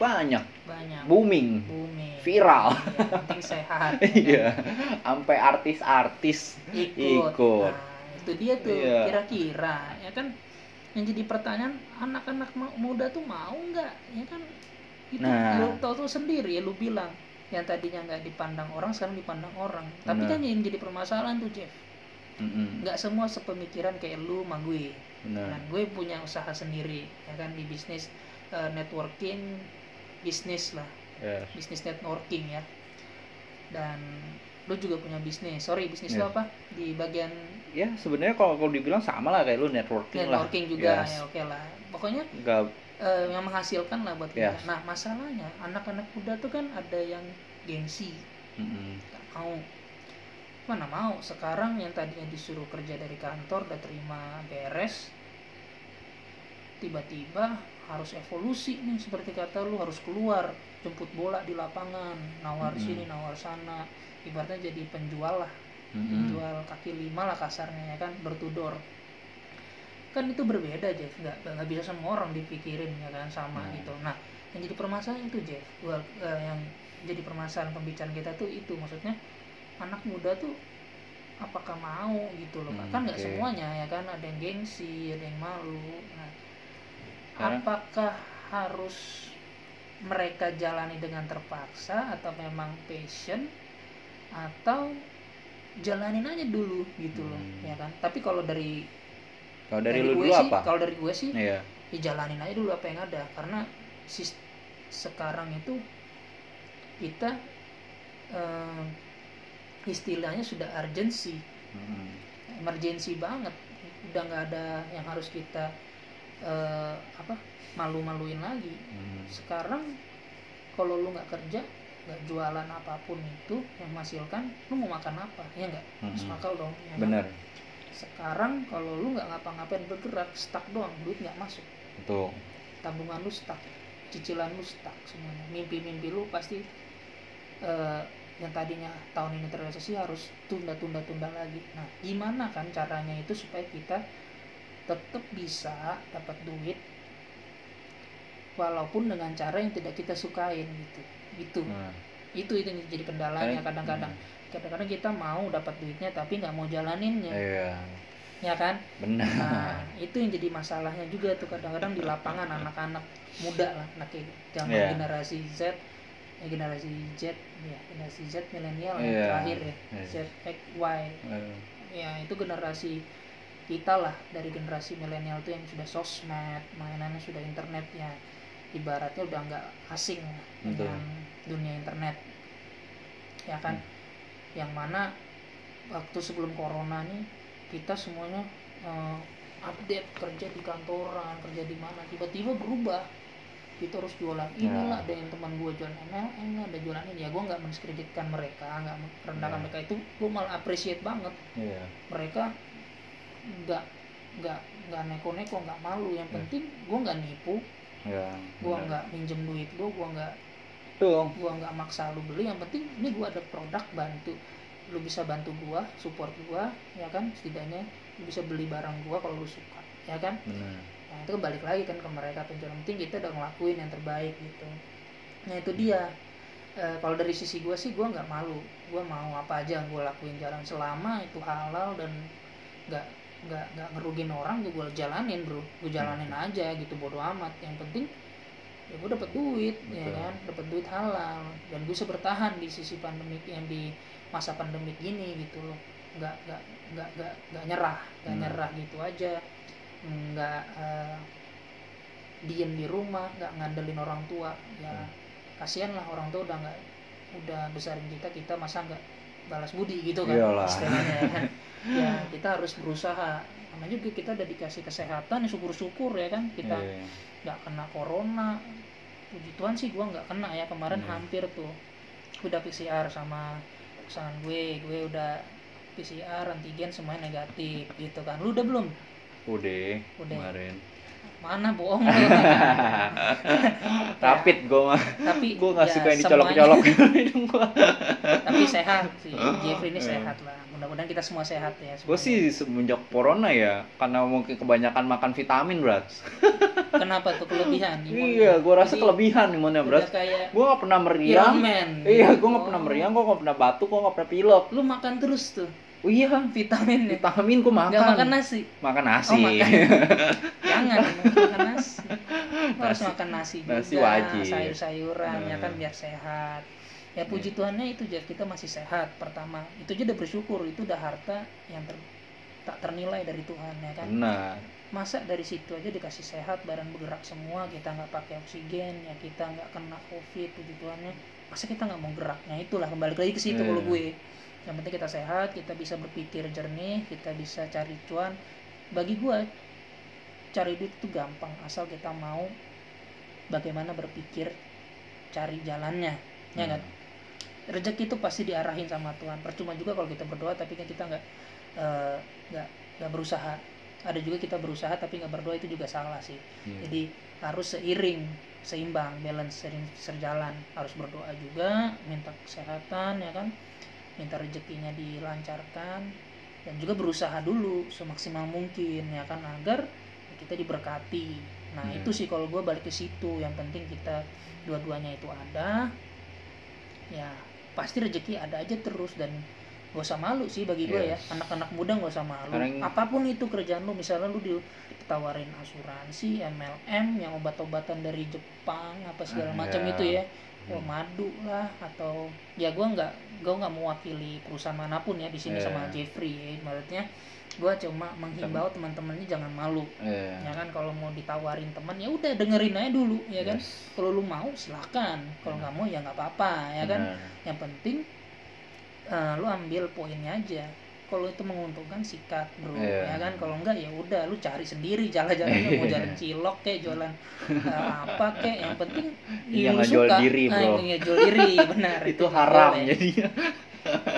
banyak banyak booming booming Viral. Iya, penting sehat [LAUGHS] iya sampai artis-artis ikut. Ikut. Nah, itu dia tuh Iya. kira-kira ya kan yang jadi pertanyaan anak-anak muda tuh mau nggak? Ya kan? Itu Nah. lu tahu tuh sendiri ya lu bilang. Yang tadinya nggak dipandang orang sekarang dipandang orang. Tapi Benar. kan yang jadi permasalahan tuh Jeff. Nggak semua sepemikiran kayak lu sama gue. Benar. Dan gue punya usaha sendiri ya kan di bisnis eh, networking bisnis lah. Ya. bisnis networking ya. Dan lu juga punya bisnis. Sorry bisnis lu Yes. apa? Di bagian ya sebenarnya kalau kalau dibilang sama lah kayak lu networking, networking lah juga Yes. ya oke lah. Pokoknya nggak. eh, yang menghasilkan lah buat kita. Yes. nah masalahnya anak-anak muda tuh kan ada yang gengsi. Mm-mm. nggak mau. Mana mau? Sekarang yang tadinya disuruh kerja dari kantor udah terima beres tiba-tiba harus evolusi nih seperti kata lu harus keluar jemput bola di lapangan nawar Mm-mm. sini nawar sana. Ibaratnya jadi penjual lah. Mm-mm. penjual kaki lima lah kasarnya ya kan? Door kan itu berbeda Jeff. Nggak nggak bisa semua orang dipikirin ya kan? Sama Hmm. gitu. Nah yang jadi permasalahan itu Jeff Gua- eh, yang jadi permasalahan pembicaraan kita tuh itu. Maksudnya anak muda tuh apakah mau gitu loh Hmm, kan nggak oke. semuanya ya kan? Ada yang gengsi ada yang malu. Nah, Karena- apakah harus mereka jalani dengan terpaksa atau memang passion atau jalanin aja dulu gitu loh Hmm. ya kan? Tapi kalau dari kalau dari, lu gue dulu sih apa? kalau dari gue sih iya. ya jalanin aja dulu apa yang ada. Karena sis- sekarang itu kita eh, istilahnya sudah urgency. Mm-mm. emergency banget. Udah nggak ada yang harus kita eh, apa malu-maluin lagi. Mm. sekarang kalau lu nggak kerja nggak jualan apa pun itu yang menghasilkan lu mau makan apa? Ya nggak? Mm-mm. masuk akal dong ya kan? bener. Sekarang kalau lu nggak ngapa-ngapain bergerak stuck doang duit nggak masuk. Tuh tabungan lu stuck cicilan lu stuck semuanya. Mimpi-mimpi lu pasti eh, yang tadinya tahun ini terrealisasi harus tunda-tunda-tunda lagi. Nah gimana kan caranya itu supaya kita tetap bisa dapat duit walaupun dengan cara yang tidak kita sukain gitu. Itu nah, itu itu yang jadi kendalanya kadang-kadang. kadang-kadang kita mau dapat duitnya tapi nggak mau jalaninnya. Iya. Ya kan? Benar. Nah, itu yang jadi masalahnya juga tuh kadang-kadang di lapangan anak-anak muda lah, anak zaman Iya. generasi Z, eh, generasi Z, ya generasi Z milenial yang Iya. terakhir ya, Iya. Z, X, Y, Eh, ya itu generasi kita lah dari generasi milenial tuh yang sudah sosmed mainannya sudah internet ya ibaratnya udah nggak asing Betul. dengan dunia internet ya kan yang mana waktu sebelum corona nih kita semuanya eh, update kerja di kantoran kerja di mana tiba-tiba berubah kita harus jualan inilah Ya. ada yang teman gue jualan MLM ada jualan ini ya gue nggak mendiskreditkan mereka nggak merendahkan Ya. mereka itu gue malah appreciate banget Iya. mereka nggak nggak nggak neko-neko nggak malu. Yang Ya. penting gue nggak nipu. Iya. gue nggak minjem duit gue gue nggak Tuh. gua nggak maksa lu beli. Yang penting ini gua ada produk bantu. Lu bisa bantu gua support gua ya kan? Setidaknya lu bisa beli barang gua kalau lu suka ya kan? Nah itu balik lagi kan ke mereka penjual Yang penting kita udah ngelakuin yang terbaik gitu. Nah itu dia. Eh, kalau dari sisi gua sih gua nggak malu. Gua mau apa aja gua lakuin jalan selama itu halal dan nggak nggak nggak ngerugin orang gue jalanin bro. Gue jalanin aja gitu bodo amat. Yang penting ya gue dapat duit ya Betul. kan? Dapat duit halal. Dan gue bisa bertahan di sisi pandemik yang di masa pandemik ini gitu loh. Nggak nggak nggak nggak nggak nyerah. Nggak Hmm. nyerah gitu aja. Nggak eh, diem di rumah nggak ngandelin orang tua. Ya Hmm. kasihan lah orang tua udah nggak udah besarin kita kita masa nggak balas budi gitu kan Iyalah. istilahnya ya kan. [LAUGHS] ya kita harus berusaha namanya juga kita udah dikasih kesehatan ya syukur-syukur ya kan kita Iya. nggak kena corona puji Tuhan sih gua nggak kena ya kemarin Hmm. hampir tuh udah PCR sama pasangan gue gue udah PCR antigen semuanya negatif gitu kan lu udah belum Udah. Udah. Kemarin. Mana bohong [LAUGHS] Rapid gue mah. tapi Gue nggak ya, suka yang semuanya- dicolok-colok [LAUGHS] hidung gue. tapi sehat sih [LAUGHS] Jeffrey ini Iya. sehat lah mudah-mudahan kita semua sehat ya Gue sih semenjak corona ya, karena mungkin kebanyakan makan vitamin, Brat. kenapa tuh kelebihan imun? Iya, gue rasa Jadi, kelebihan imunnya, kayak Gue gak pernah meriang. Iya, gue gak Oh. pernah meriang, gue gak pernah batuk, gue gak pernah pilek. lu makan terus tuh Oh iya, vitamin ya vitamin gue makan. nggak makan nasi Makan nasi. Oh, makan. [LAUGHS] jangan makan nasi Lu harus Nasi- makan nasi, nasi juga wajib. sayur-sayuran ya kan Hmm. biar sehat ya puji Iya. Tuhannya itu kita masih sehat pertama itu aja udah bersyukur itu udah harta yang ter- tak ternilai dari Tuhan ya kan? Benar. masa dari situ aja dikasih sehat badan bergerak semua kita nggak pakai oksigen ya kita nggak kena covid puji Tuhannya masa kita nggak mau gerak? Nah itulah kembali lagi ke situ Iya. kalau gue. Yang penting kita sehat kita bisa berpikir jernih kita bisa cari cuan. Bagi gue cari duit itu gampang asal kita mau bagaimana berpikir cari jalannya ya kan? Rezeki itu pasti diarahin sama Tuhan. Percuma juga kalau kita berdoa tapi kan kita nggak eh, nggak nggak berusaha. Ada juga kita berusaha tapi nggak berdoa itu juga salah sih. Iya. jadi harus seiring seimbang balance sering sejalan harus berdoa juga minta kesehatan ya kan? Minta rezekinya dilancarkan dan juga berusaha dulu semaksimal mungkin ya kan? Agar kita diberkati. Nah Hmm. itu sih kalau gue balik ke situ. Yang penting kita dua-duanya itu ada. Ya pasti rezeki ada aja terus dan gak usah malu sih bagi gue Yes. ya anak-anak muda gak usah malu Sekarang- apa pun itu kerjaan lu misalnya lu ditawarin asuransi MLM yang obat-obatan dari Jepang apa segala Ah, macam ya. itu ya. Wah, madu lah atau ya gue nggak gue nggak mewakili perusahaan mana pun ya di sini Iya. sama Jeffrey ya ibaratnya gue cuma menghimbau teman-temannya jangan malu Iya. ya kan kalau mau ditawarin teman ya udah dengerin aja dulu ya kan Yes. kalau lu mau silakan kalau nggak mau ya nggak apa-apa ya kan yang penting eh, lu ambil poinnya aja kalau itu menguntungkan sikat bro Iya. ya kan kalau enggak ya udah lu cari sendiri jalan-jalannya mau Iya. jalan cilok kayak jualan eh, apa kayak yang penting Yang jual diri, Ah, bro. yang jual diri benar [LAUGHS] Itu nggak haram boleh.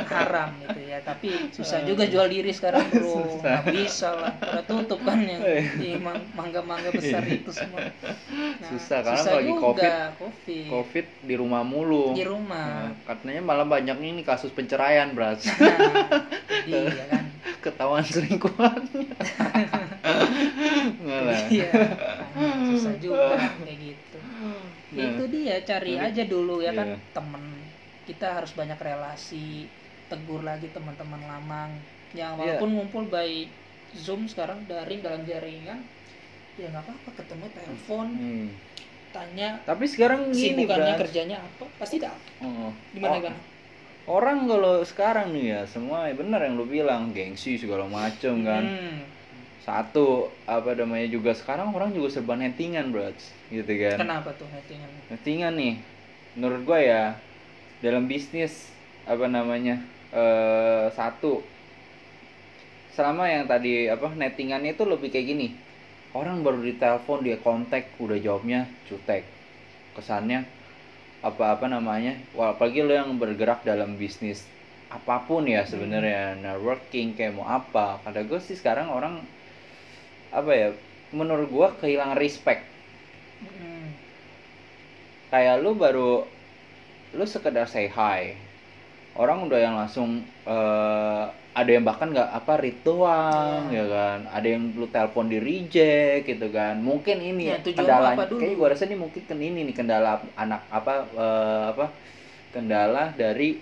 Haram gitu ya tapi susah juga jual diri sekarang bro [LAUGHS] Susah. nggak bisa lah tutup kan yang Eh. [LAUGHS] di mang- mangga-mangga besar itu semua Nah, Susah, karena lagi juga, COVID. covid Covid di rumah mulu. di rumah Nah, katanya malah banyak ini kasus penceraian, Brat. nah, jadi ya [LAUGHS] kan Ketahuan selingkuhan. Nggak lah. iya makanya susah juga kayak gitu Nah. itu dia cari aja dulu ya kan Iya. temen kita harus banyak relasi tegur lagi teman-teman lamang ya Iya. walaupun ngumpul by zoom sekarang daring dalam jaringan ya nggak apa-apa ketemu telepon Hmm. tanya Tapi sekarang gini, sibukannya Brat. kerjanya apa pasti dah Oh. gimana Oh, kan Orang kalau sekarang nih ya semua ya benar yang lu bilang gengsi segala macem kan. Hmm, satu apa namanya juga sekarang orang juga serba nettingan bro gitu kan kenapa tuh nettingan nettingan nih menurut gue ya dalam bisnis apa namanya eh satu. Selama yang tadi apa nettingannya itu lebih kayak gini. Orang baru ditelepon dia kontak udah jawabnya cutek. Kesannya apa apa namanya apalagi lo yang bergerak dalam bisnis apa pun ya sebenarnya networking kayak mau apa. Kata gue sih sekarang orang apa ya menurut gue kehilangan respect. Mm. kayak lu baru lu sekedar say hi orang udah yang langsung eh, ada yang bahkan nggak apa ritual Iya. ya kan ada yang lu telepon di reject gitu kan mungkin ini Ya, ya, kendala kayaknya gua rasa ini mungkin kan ini nih kendala anak apa eh, apa kendala dari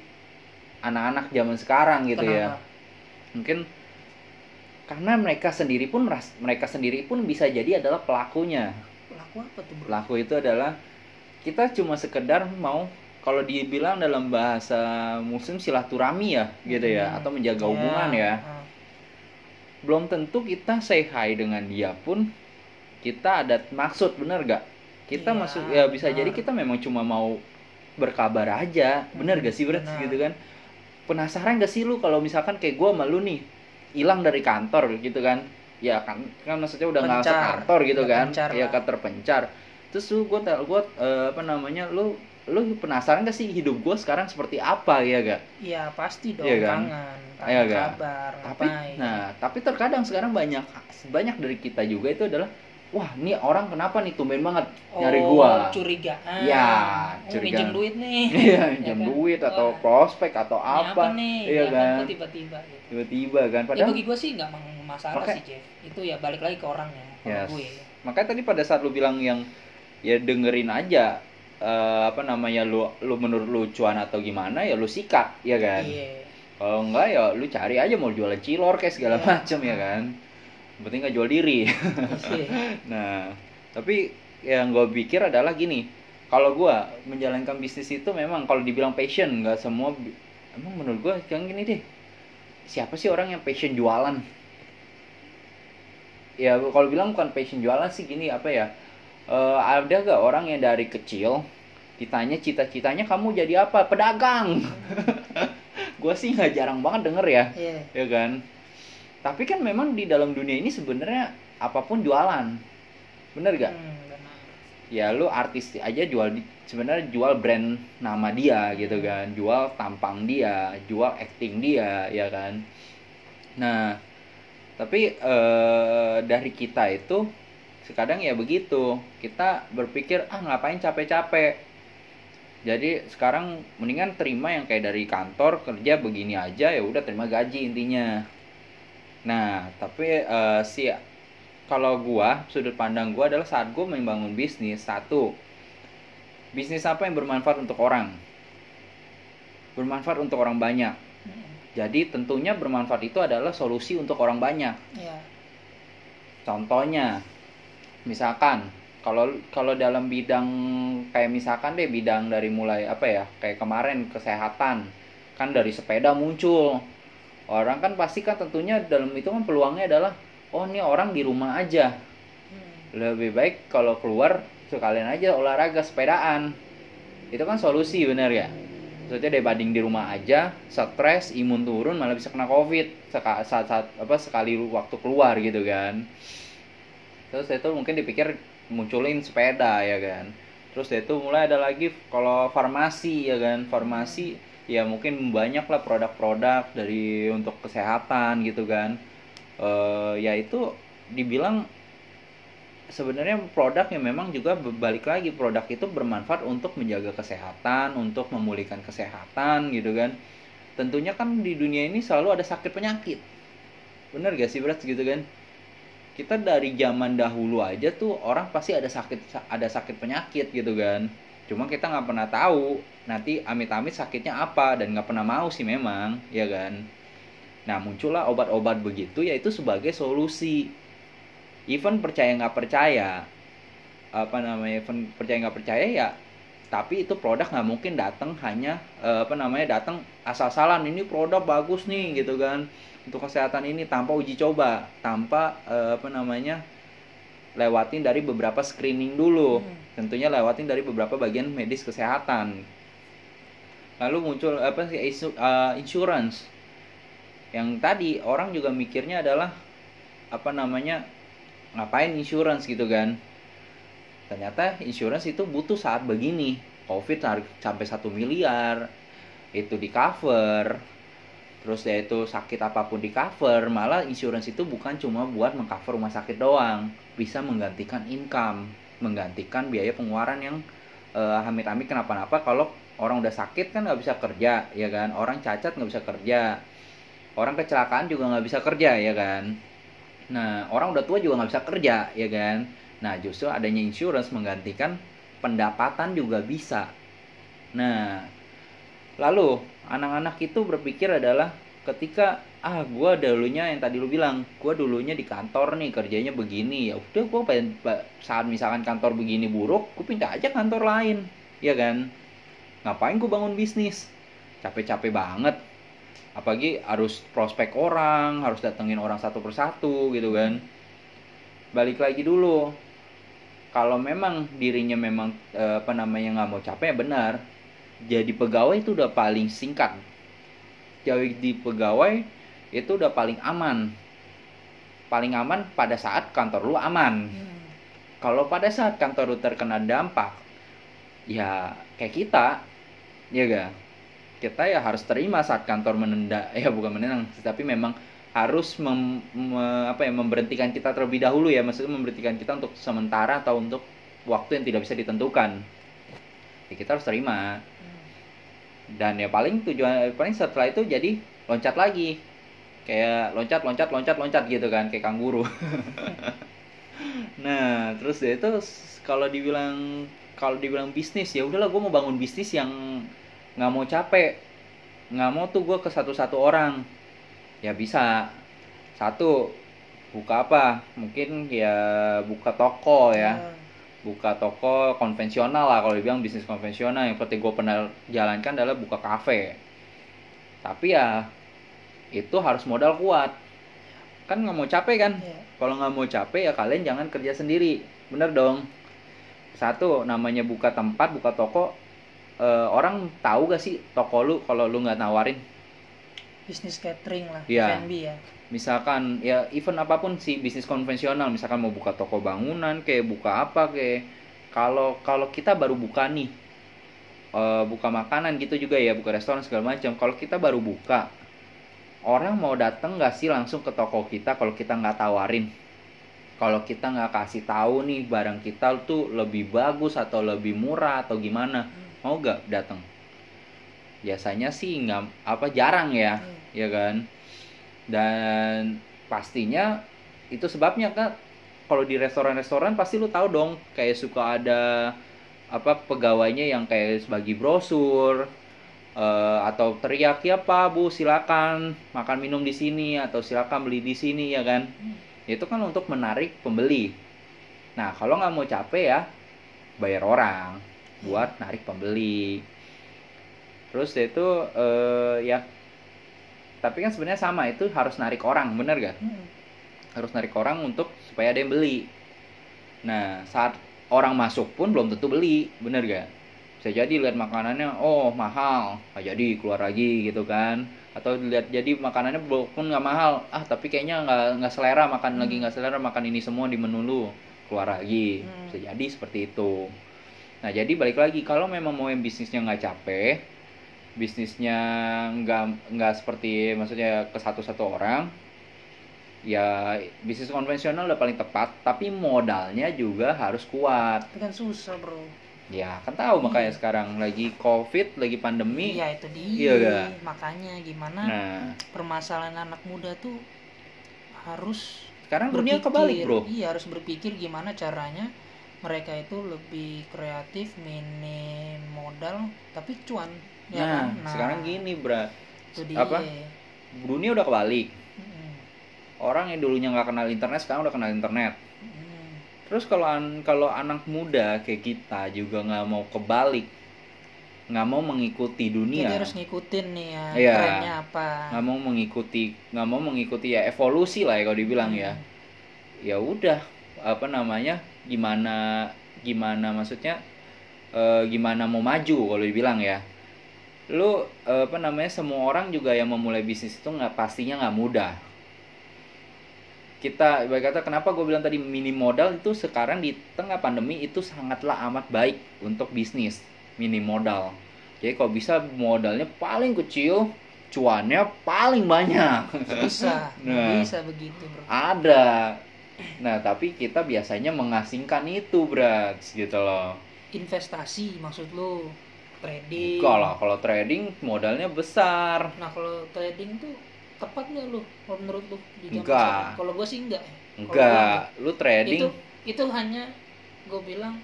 anak-anak zaman sekarang gitu ya Kenapa? mungkin karena mereka sendiri pun mereka sendiri pun bisa jadi adalah pelakunya Pelaku apa tuh bro? Pelaku itu adalah kita cuma sekedar mau kalau dibilang dalam bahasa muslim silaturahmi ya gitu ya Hmm. atau menjaga hubungan ya. ah. Belum tentu kita say hi dengan dia pun kita ada maksud bener gak? Kita Iya, masuk ya bisa benar. jadi kita memang cuma mau berkabar aja. Bener Hmm, gak sih benar. gitu kan? Penasaran gak sih lu kalau misalkan kayak gua sama lu nih hilang dari kantor gitu kan? Ya kan kan maksudnya udah nggak kantor gitu kan? pencar Ya lah. kan terpencar. Terus lu gua tel- gua eh, apa namanya? Lu lu penasaran gak sih hidup gua sekarang seperti apa ya gak? Iya pasti dong Iya kan? kangen, tanya Iya kan? kabar, Tapi ngapain. nah, tapi terkadang sekarang banyak banyak dari kita juga itu adalah wah, nih orang kenapa nih tumben banget nyari Oh, gua. curigaan. Ya, Oh, curigaan. minjem duit nih. [LAUGHS] Iya, Ya jam kan? duit atau Wah, prospek atau ini apa. nih? Iya Ya kan? kok tiba-tiba gitu. Tiba-tiba kan Ya padahal bagi gue sih nggak masalah Makanya- sih Jeff. Itu ya balik lagi ke orangnya. Yes. gue. makanya tadi pada saat lu bilang yang ya dengerin aja eh, apa namanya lu lu menurut lu cuan atau gimana ya lu sikat ya kan Iya. kalau enggak ya lu cari aja mau jualan cilor kayak segala Iya. macem ya kan penting nggak jual diri Iya. [LAUGHS] nah tapi yang gue pikir adalah gini kalau gue menjalankan bisnis itu memang kalau dibilang passion nggak semua emang menurut gue yang gini deh siapa sih orang yang passion jualan ya kalau bilang bukan passion jualan sih gini apa ya Eh, ada gak orang yang dari kecil ditanya cita-citanya kamu jadi apa? Pedagang. [LAUGHS] Gue sih nggak jarang banget denger ya. Iya. ya kan? Tapi kan memang di dalam dunia ini sebenarnya apa pun jualan. Bener gak Hmm, benar. ya lu artis aja jual sebenarnya jual brand nama dia gitu kan. Jual tampang dia jual acting dia ya kan? Nah tapi eh, dari kita itu sekadang ya begitu. Kita berpikir ah ngapain capek-capek? Jadi sekarang mendingan terima yang kayak dari kantor kerja begini aja ya udah terima gaji intinya. Nah tapi eh, si kalau gua sudut pandang gua adalah saat gua membangun bisnis satu bisnis apa yang bermanfaat untuk orang? Bermanfaat untuk orang banyak. Jadi tentunya bermanfaat itu adalah solusi untuk orang banyak. Iya. contohnya misalkan kalau kalau dalam bidang kayak misalkan deh bidang dari mulai apa ya kayak kemarin kesehatan kan dari sepeda muncul. Orang kan pasti kan tentunya dalam itu kan peluangnya adalah oh ini orang di rumah aja. Hmm. lebih baik kalau keluar sekalian aja olahraga sepedaan. Itu kan solusi bener ya? Maksudnya dibanding di rumah aja stres imun turun malah bisa kena covid saat saat apa sekali waktu keluar gitu kan terus itu mungkin dipikir munculin sepeda ya kan terus itu mulai ada lagi kalau farmasi ya kan farmasi ya mungkin banyak lah produk-produk dari untuk kesehatan gitu kan eh ya itu dibilang sebenarnya produk yang memang juga balik lagi produk itu bermanfaat untuk menjaga kesehatan, untuk memulihkan kesehatan gitu kan. Tentunya kan di dunia ini selalu ada sakit penyakit. Bener gak sih berat gitu kan? Kita dari zaman dahulu aja tuh orang pasti ada sakit ada sakit penyakit gitu kan. Cuma kita nggak pernah tahu nanti amit-amit sakitnya apa dan nggak pernah mau sih memang, ya kan. Nah muncullah obat-obat begitu yaitu sebagai solusi even percaya nggak percaya apa namanya even percaya nggak percaya ya tapi itu produk nggak mungkin datang hanya eh, apa namanya datang asal-asalan ini produk bagus nih gitu kan. Untuk kesehatan ini tanpa uji coba tanpa eh, apa namanya lewatin dari beberapa screening dulu. Hmm. tentunya lewatin dari beberapa bagian medis kesehatan. Lalu muncul apa sih isu- eh, insurance. Yang tadi orang juga mikirnya adalah apa namanya ngapain insurance gitu kan ternyata insurance itu butuh saat begini. Covid sampai satu miliar itu di cover. Terus ya itu sakit apa pun di cover malah insurance itu bukan cuma buat mengcover rumah sakit doang. Bisa menggantikan income menggantikan biaya pengeluaran yang eh, amit-amit. Kenapa-napa kalau orang udah sakit kan nggak bisa kerja ya kan? Orang cacat nggak bisa kerja. Orang kecelakaan juga nggak bisa kerja ya kan? Nah orang udah tua juga nggak bisa kerja ya kan nah justru adanya insurance menggantikan pendapatan juga bisa. Nah lalu anak-anak itu berpikir adalah ketika ah gua dulunya yang tadi lu bilang gua dulunya di kantor nih kerjanya begini. Ya udah gua pengen saat misalkan kantor begini buruk gue pindah aja kantor lain. Ya kan? Ngapain gue bangun bisnis? Capek-capek banget. Apalagi harus prospek orang harus datengin orang satu persatu gitu kan? Balik lagi dulu kalau memang dirinya memang eh, apa namanya nggak mau capek benar. Jadi pegawai itu udah paling singkat. Jadi di pegawai itu udah paling aman. Paling aman pada saat kantor lu aman. Hmm. kalau pada saat kantor lu terkena dampak ya kayak kita ya ga kita ya harus terima saat kantor menenda [LAUGHS] ya bukan menendang tapi memang harus mem- me- apa ya memberhentikan kita terlebih dahulu ya. Maksudnya memberhentikan kita untuk sementara atau untuk waktu yang tidak bisa ditentukan. Ya kita harus terima. Dan ya paling tujuan paling setelah itu jadi loncat lagi. Kayak loncat loncat loncat loncat gitu kan kayak kanguru [LAUGHS] nah terus ya itu kalau dibilang kalau dibilang bisnis ya udahlah gue mau bangun bisnis yang nggak mau capek. Nggak mau tuh gue ke satu-satu orang ya bisa. Satu buka apa? Mungkin ya buka toko ya. Hmm. buka toko konvensional lah kalau dibilang bisnis konvensional. Yang seperti gue pernah jalankan adalah buka kafe. Tapi ya itu harus modal kuat. Kan nggak mau capek kan? Iya. kalau nggak mau capek ya kalian jangan kerja sendiri. Bener dong. Satu namanya buka tempat buka toko eh, orang tahu gak sih toko lu kalau lu nggak nawarin bisnis catering lah Iya. F&B ya. Misalkan ya event apa pun sih bisnis konvensional misalkan mau buka toko bangunan kayak buka apa kayak kalau kalau kita baru buka nih eh, buka makanan gitu juga ya buka restoran segala macam kalau kita baru buka orang mau datang nggak sih langsung ke toko kita kalau kita nggak tawarin? Kalau kita nggak kasih tahu nih barang kita tuh lebih bagus atau lebih murah atau gimana mau nggak datang biasanya sih nggak apa jarang ya. Hmm. Ya kan? Dan pastinya itu sebabnya kan kalau di restoran-restoran pasti lu tahu dong kayak suka ada apa pegawainya yang kayak sebagai brosur eh, atau teriak ya pak bu silakan makan minum di sini atau silakan beli di sini ya kan? Itu kan untuk menarik pembeli. Nah kalau nggak mau capek ya bayar orang buat narik pembeli. Terus itu eh, ya tapi kan sebenarnya sama itu harus narik orang bener gak Hmm. harus narik orang untuk supaya ada yang beli. Nah saat orang masuk pun belum tentu beli bener gak bisa jadi lihat makanannya oh mahal. Nggak jadi keluar lagi gitu kan? Atau lihat jadi makanannya walaupun nggak mahal. Ah tapi kayaknya nggak nggak selera makan lagi nggak selera makan ini semua di menu lu. Keluar lagi. Hmm. bisa jadi seperti itu. Nah jadi balik lagi kalau memang mau yang bisnisnya nggak capek bisnisnya nggak nggak seperti maksudnya ke satu satu orang ya bisnis konvensional udah paling tepat tapi modalnya juga harus kuat. Itu kan susah bro. Ya kan tahu makanya sekarang lagi covid lagi pandemi. Iya itu dia. Iya, gak? makanya gimana nah. permasalahan anak muda tuh harus sekarang dunia berpikir. kebalik bro. Iya harus berpikir gimana caranya mereka itu lebih kreatif minim modal tapi cuan ya nah, kan? sekarang gini bra apa? dunia udah kebalik Mm-mm. orang yang dulunya nggak kenal internet sekarang udah kenal internet Mm. terus kalau an- kalau anak muda kayak kita juga nggak mau kebalik nggak mau mengikuti dunia Jadi harus ngikutin nih ya Iya. trennya apa. nggak mau mengikuti nggak mau mengikuti ya evolusi lah ya kalau dibilang ya Hmm. ya udah apa namanya gimana gimana maksudnya eh, gimana mau maju kalau dibilang ya lu eh, apa namanya semua orang juga yang memulai bisnis itu nggak pastinya nggak mudah. Kita ibarat kata kenapa gue bilang tadi minim modal itu sekarang di tengah pandemi itu sangatlah amat baik untuk bisnis minim modal. Jadi kalau bisa modalnya paling kecil cuannya paling banyak. [LAUGHS] Bisa, Nah. bisa begitu bro. ada. Nah tapi kita biasanya mengasingkan itu berat gitu loh. Investasi maksud lu trading. lah kalau trading modalnya besar Nah kalau trading tuh tepat nggak lu? Kalau menurut lu di zaman Enggak. Kalau gue sih enggak. ya. Kalau enggak lu trading Itu itu hanya gue bilang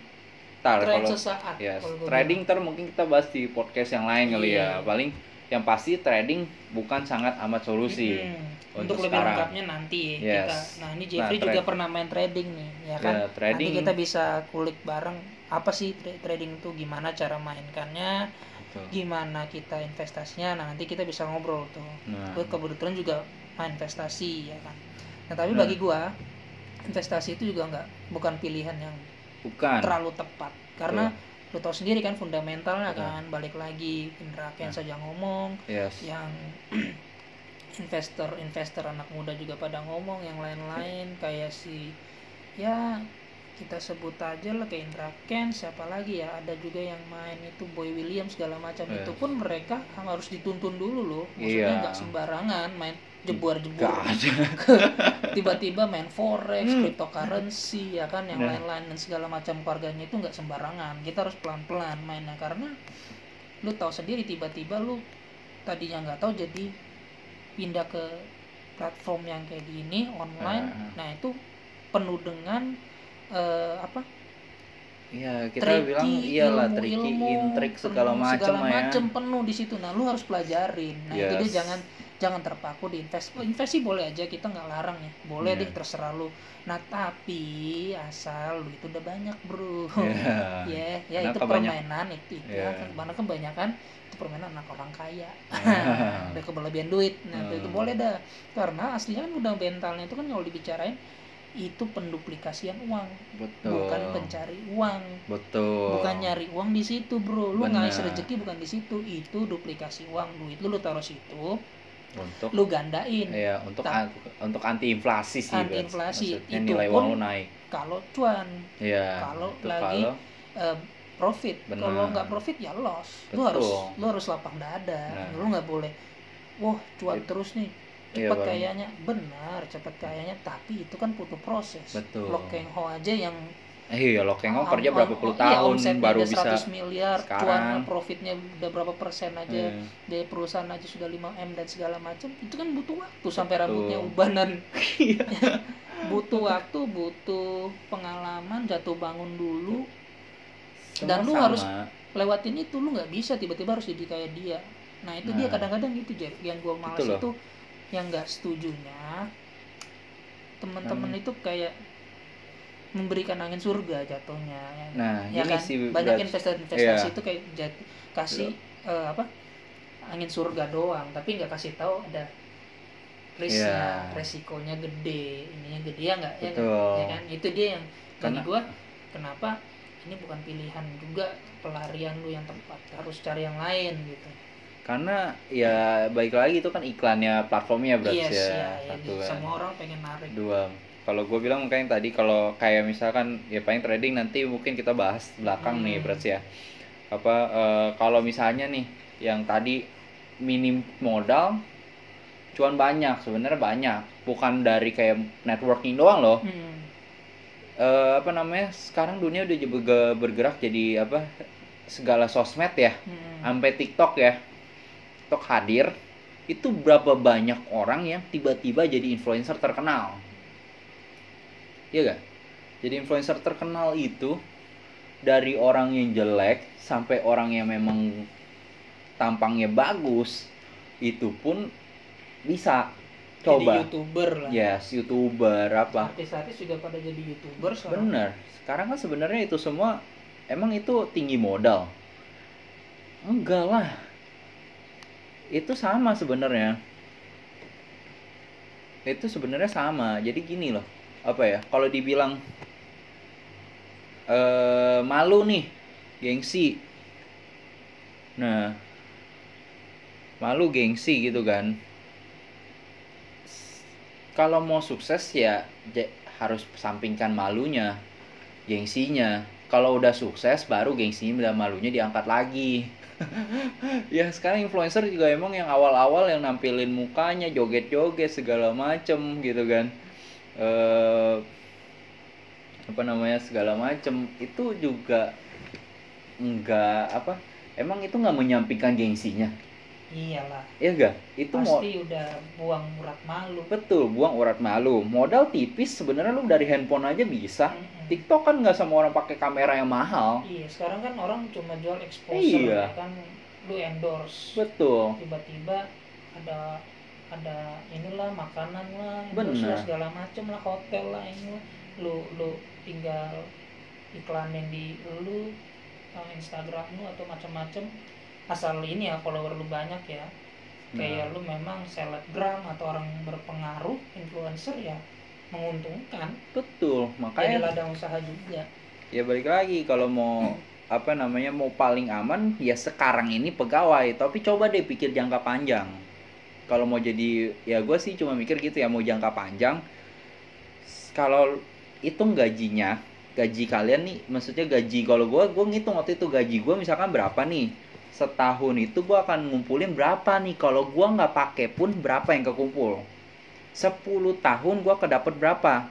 tar tren kalau sesaat. yes, kalau trading ntar mungkin kita bahas di podcast yang lain kali Iya. ya paling yang pasti trading bukan sangat amat solusi Mm-mm. untuk Untuk, lebih sekarang. lengkapnya nanti Yes. kita. Nah ini Jeffrey Nah, juga pernah main trading nih, ya kan? Ya, trading- Nanti kita bisa kulik bareng apa sih tra- trading itu gimana cara mainkannya, Tuh. gimana kita investasinya. Nah nanti kita bisa ngobrol tuh. Nah. gue kebetulan juga main investasi ya kan nah tapi Nah. bagi gua investasi itu juga nggak bukan pilihan yang bukan terlalu tepat karena lu tahu sendiri kan fundamentalnya Betul. kan balik lagi Indra Ken Nah. saja ngomong yes yang [CLEARS THROAT] investor investor anak muda juga pada ngomong yang lain-lain kayak si ya kita sebut aja lah kayak Indra Ken siapa lagi ya ada juga yang main itu Boy Williams segala macam Yes. itu pun mereka harus dituntun dulu loh maksudnya Iya. nggak sembarangan main jebuar-jebur [LAUGHS] tiba-tiba main forex, Hmm. cryptocurrency ya kan yang Nah. lain-lain dan segala macam keluarganya itu nggak sembarangan. Kita harus pelan-pelan mainnya karena lu tahu sendiri tiba-tiba lu tadinya nggak tahu jadi pindah ke platform yang kayak gini online. Ah. Nah, itu penuh dengan eh, apa? Iya, kita tricky, bilang iyalah ilmu- tricky, ilmu, intrik segala macam segala ya. macem penuh di situ. Nah, lu harus pelajarin. Nah, itu dia Yes. jangan jangan terpaku di invest. Oh, invest sih boleh aja, kita nggak larang ya. Boleh Iya. deh terserah lu. Nah, tapi asal lu itu udah banyak, Bro. Iya. [LAUGHS] Ya, ya itu permainan itu, itu Iya. ya. Karena kebanyakan itu permainan anak orang kaya. [LAUGHS] Ah. Udah kelebihan duit. Nah, itu, itu Hmm. boleh dah. Karena aslinya kan udah mentalnya itu kan kalau dibicarain itu penduplikasian uang, Betul. bukan pencari uang Betul. bukan nyari uang di situ bro lu Benar. ngais rezeki bukan di situ itu duplikasi uang duit lu lu taruh situ untuk lu gandain ya untuk Tak. an- untuk anti inflasi sih Anti inflasi. Itu nilai pun uang lu naik kalau cuan ya Kalau lagi kalau eh, profit kalau nggak profit ya loss lu Betul. harus lu harus lapang dada Nah. lu nggak boleh wah cuan It- terus nih Iya, cepat Bang. kayaknya benar cepat kayaknya tapi itu kan butuh proses Betul. lo Keng Ho aja yang eh iya lo kengong Om- kerja berapa puluh iya, tahun omsetnya baru bisa 100 miliar sekarang. cuan profitnya udah berapa persen aja Hmm. dari perusahaan aja sudah 5 m dan segala macam itu kan butuh waktu sampai Betul. rambutnya ubanan [LAUGHS] butuh waktu butuh pengalaman jatuh bangun dulu Semua dan lu sama. harus lewatin itu lu nggak bisa tiba-tiba harus jadi kayak dia nah itu dia Nah. kadang-kadang gitu Jack yang gua males Itu itu yang nggak setujunya teman-teman Hmm. itu kayak memberikan angin surga jatuhnya ya, Nah, ya ini kan? sih, banyak investasi-investasi Iya. itu kayak jat- kasih eh, apa angin surga doang tapi nggak kasih tahu ada risknya Iya. resikonya gede ininya gede ya nggak? Ya, ya kan? Itu dia yang bagi gua kenapa ini bukan pilihan juga pelarian lu yang tepat harus cari yang lain gitu karena ya baik lagi itu kan iklannya platformnya berarti yes, ya, ya, ya, satu kan. semua orang pengen narik. Dua. Kalau gue bilang makanya tadi kalau kayak misalkan ya paling trading nanti mungkin kita bahas belakang nih Hmm. berarti ya. Apa eh, kalau misalnya nih yang tadi minim modal cuan banyak sebenarnya banyak. Bukan dari kayak networking doang loh. Hmm. Eh, apa namanya sekarang dunia udah juga bergerak jadi apa segala sosmed ya. Hmm. sampai TikTok ya TikTok hadir itu berapa banyak orang yang tiba-tiba jadi influencer terkenal. Iya gak? Jadi influencer terkenal itu dari orang yang jelek sampai orang yang memang tampangnya bagus itu pun bisa. Jadi coba. Youtuber lah. Yes youtuber apa? Artis-artis juga pada jadi youtuber sekarang. Bener. Sekarang kan sebenarnya itu semua emang itu tinggi modal? Enggak lah itu sama sebenarnya. Itu sebenarnya sama. Jadi gini loh. Apa ya? Kalau dibilang eh malu nih gengsi. Nah malu gengsi gitu kan. Kalau mau sukses ya harus sampingkan malunya gengsinya. Kalau udah sukses baru gengsinya dan malunya diangkat lagi ya sekarang influencer juga emang yang awal-awal yang nampilin mukanya joget-joget segala macem gitu kan. Eh apa namanya segala macem. Itu juga enggak apa emang itu nggak menyampingkan gengsinya iyalah. Ya enggak itu mau pasti udah buang urat malu. Betul buang urat malu. Modal tipis sebenarnya lu dari handphone aja bisa. Mm-mm. TikTok kan nggak sama orang pakai kamera yang mahal. Iya sekarang kan orang cuma jual exposure Iya. ya kan? Lu endorse. Betul. Tiba-tiba ada ada inilah makanan lah Bener. lah, segala macem lah hotel lah ini lah. lu lu tinggal iklanin di lu eh, Instagram lu atau macam-macam asal ini ya follower lu banyak ya. Kayak lu memang selebgram atau orang berpengaruh influencer ya menguntungkan. Betul jadi makanya ladang usaha juga. Ya balik lagi kalau mau apa namanya mau paling aman ya sekarang ini pegawai. Tapi coba deh pikir jangka panjang. Kalau mau jadi ya gue sih cuma mikir gitu ya mau jangka panjang kalau hitung gajinya gaji kalian nih maksudnya gaji kalau gue gue ngitung waktu itu gaji gue misalkan berapa nih setahun itu gue akan ngumpulin berapa nih? Kalau gue nggak pakai pun berapa yang kekumpul? 10 tahun gue kedapat berapa?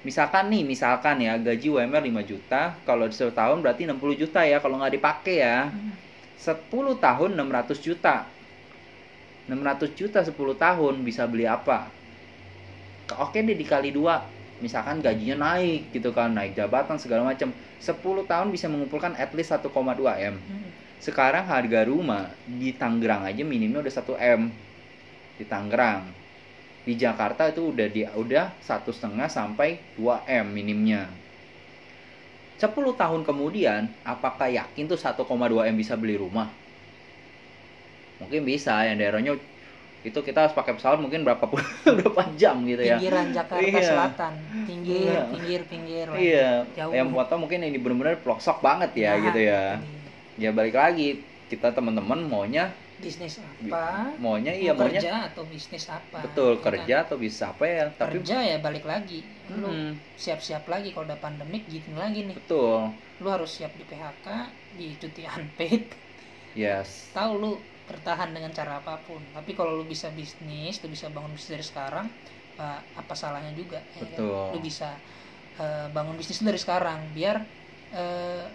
Misalkan nih misalkan ya gaji UMR 5 juta kalau setahun berarti 60 juta ya kalau nggak dipakai ya. 10 tahun 600 juta. 600 juta 10 tahun bisa beli apa? Oke deh dikali dua. Misalkan gajinya naik gitu kan naik jabatan segala macam. 10 tahun bisa mengumpulkan at least 1,2 M sekarang harga rumah di Tangerang aja minimnya udah 1 M di Tangerang di Jakarta itu udah di udah satu setengah sampai 2 M minimnya 10 tahun kemudian apakah yakin tuh 1,2 M bisa beli rumah mungkin bisa yang daerahnya itu kita harus pakai pesawat mungkin berapa [LAUGHS] berapa jam gitu ya pinggiran Jakarta Iya. Selatan pinggir Iya. pinggir pinggir iya Jauh. yang foto mungkin ini bener-bener pelosok banget ya Nah, gitu ya ini. Ya balik lagi. Kita teman-teman maunya bisnis apa? Maunya iya Mau maunya kerja atau bisnis apa? Betul ya kan? kerja atau bisa apa ya? Tapi kerja ya balik lagi. Lu Hmm, siap-siap lagi kalau udah pandemik gitu lagi nih. Betul. Lu harus siap di PHK di cuti unpaid. Yes. Tahu lu bertahan dengan cara apa pun. Tapi kalau lu bisa bisnis lu bisa bangun bisnis dari sekarang eh, apa salahnya juga ya kan? Betul. lu bisa eh, bangun bisnis dari sekarang biar eh,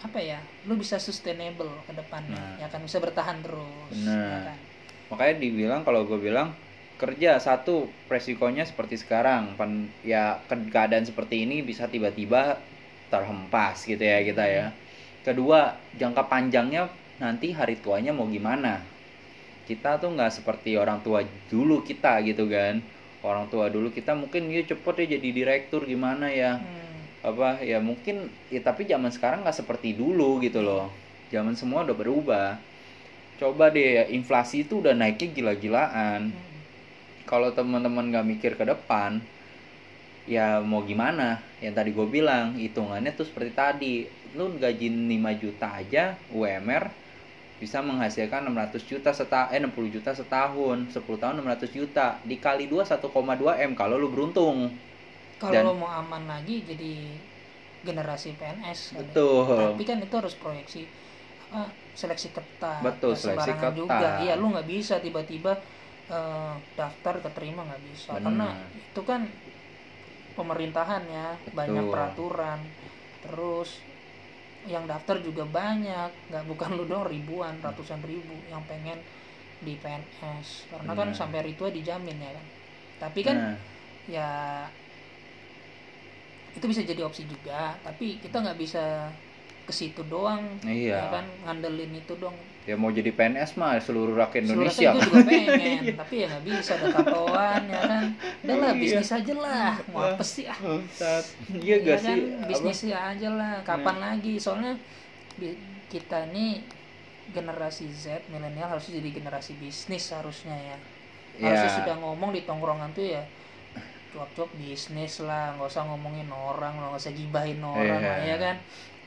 apa ya lu bisa sustainable ke depannya Nah. ya kan bisa bertahan terus Benar. ya kan? makanya dibilang kalau gue bilang kerja satu resikonya seperti sekarang Pan- ya ke- keadaan seperti ini bisa tiba-tiba terhempas gitu ya kita ya kedua jangka panjangnya nanti hari tuanya mau gimana kita tuh nggak seperti orang tua dulu kita gitu kan orang tua dulu kita mungkin ya cepet ya jadi direktur gimana ya Hmm. Apa ya mungkin ya tapi zaman sekarang nggak seperti dulu gitu loh. Zaman semua udah berubah. Coba deh inflasi itu udah naiknya gila-gilaan. Hmm. kalau teman-teman nggak mikir ke depan ya mau gimana? Yang tadi gue bilang hitungannya tuh seperti tadi. Lu gaji 5 juta aja UMR bisa menghasilkan 600 juta seta eh 60 juta setahun. 10 tahun 600 juta. Dikali 2 1,2 M kalau lu beruntung kalau mau aman lagi jadi generasi PNS kan ya. betul tapi kan itu harus proyeksi apa seleksi ketat Betul, seleksi ketat. juga iya lu nggak bisa tiba-tiba eh, daftar keterima nggak bisa Benar. karena itu kan pemerintahan ya banyak Betul. peraturan terus yang daftar juga banyak nggak bukan lu dong ribuan ratusan ribu yang pengen di PNS karena kan Benar. sampai ritua dijamin ya kan tapi kan Nah, ya itu bisa jadi opsi juga tapi kita nggak bisa ke situ doang iya. ya kan? Ngandelin itu dong. Ya mau jadi PNS mah seluruh rakyat Seluruh Indonesia. saya juga pengen [LAUGHS] tapi ya nggak bisa ada tatoan ya kan? Udah lah Iya. bisnis aja lah. Mau apa sih ah? iya Ya gak kan, sih bisnis aja lah. Kapan lagi? Soalnya kita nih generasi Z milenial harus jadi generasi bisnis harusnya ya. Ya. harusnya sudah ngomong di tongkrongan tuh ya cuap-cuap bisnis lah nggak usah ngomongin orang lah nggak usah gibahin orang Iya. lah ya kan?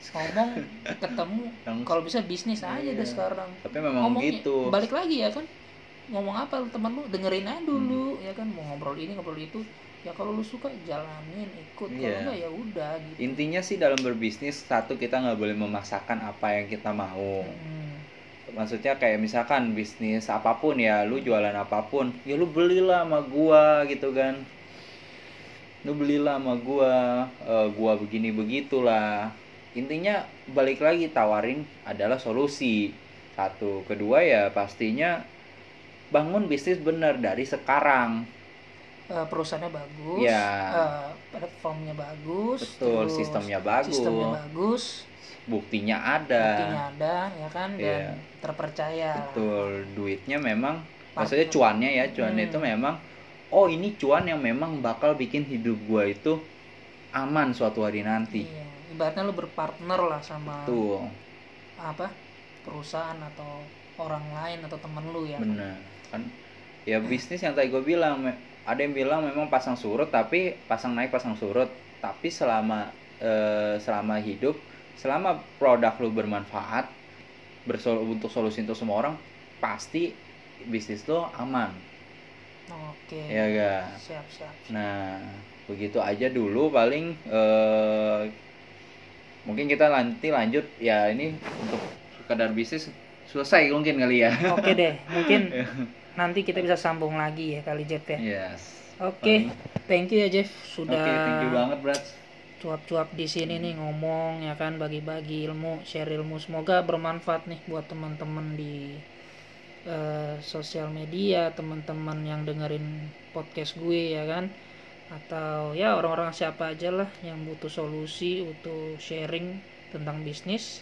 Ngomong ketemu kalau bisa bisnis aja Iya. deh sekarang. Tapi memang Ngomongnya- gitu. balik lagi ya kan? Ngomong apa lu temen lu? Dengerin aja dulu ya kan? Mau ngobrol ini ngobrol itu. Ya kalau lu suka jalanin ikut. Kalau Iya. enggak ya udah gitu. Intinya sih dalam berbisnis satu kita nggak boleh memaksakan apa yang kita mau. Hmm. maksudnya kayak misalkan bisnis apa pun ya lu jualan apa pun ya lu belilah sama gua gitu kan lu belilah sama gua eh, gua begini begitulah intinya balik lagi tawarin adalah solusi satu kedua ya pastinya bangun bisnis bener dari sekarang Eh, perusahaannya bagus Ya. eh, platformnya bagus betul terus sistemnya bagus sistemnya bagus buktinya ada buktinya ada ya kan dan Iya. terpercaya betul duitnya memang Partner. maksudnya cuannya ya cuan Hmm. itu memang oh ini cuan yang memang bakal bikin hidup gua itu aman suatu hari nanti. Iya. ibaratnya lu berpartner lah sama tuh apa perusahaan atau orang lain atau temen lu ya. Bener. Kan ya bisnis yang tadi gue bilang ada yang bilang memang pasang surut tapi pasang naik pasang surut. Tapi selama eh, selama hidup selama produk lu bermanfaat bersol untuk solusi untuk semua orang pasti bisnis lo aman oke. Ya ga? Siap siap. Nah, begitu aja dulu paling eh mungkin kita nanti lanjut ya ini untuk sekedar bisnis selesai mungkin kali ya. oke deh [LAUGHS] mungkin nanti kita bisa sambung lagi ya kali Jeff ya. Yes. oke thank you ya Jeff Oke, sudah thank you banget, Brad. cuap-cuap di sini nih ngomong ya kan bagi-bagi ilmu share ilmu. Semoga bermanfaat nih buat teman-teman di eh, sosial media teman-teman yang dengerin podcast gue ya kan? Atau ya orang-orang siapa aja lah yang butuh solusi butuh sharing tentang bisnis.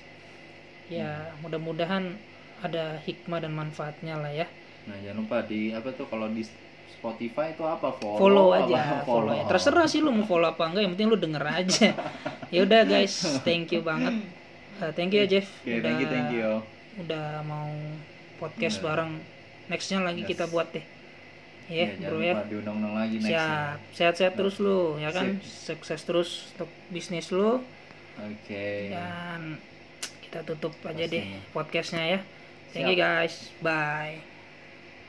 Ya mudah-mudahan ada hikmah dan manfaatnya lah ya. Nah, jangan lupa di apa tuh kalau di Spotify itu apa? Follow, follow apa? aja follow. Ya. terserah sih lu mau follow apa enggak yang penting lu denger aja. [LAUGHS] Ya udah guys thank you banget. Uh, thank you ya Jeff. Oke, thank you, thank you. udah mau podcast Iya. bareng. Nextnya lagi Yes. kita buat deh. Ya Ya, bro jangan ya. diundang-undang lagi next siap. Sehat-sehat terus lu ya kan? Sukses terus untuk bisnis lu. Oke. dan kita tutup aja deh Pastinya. podcastnya ya. Thank you guys. Bye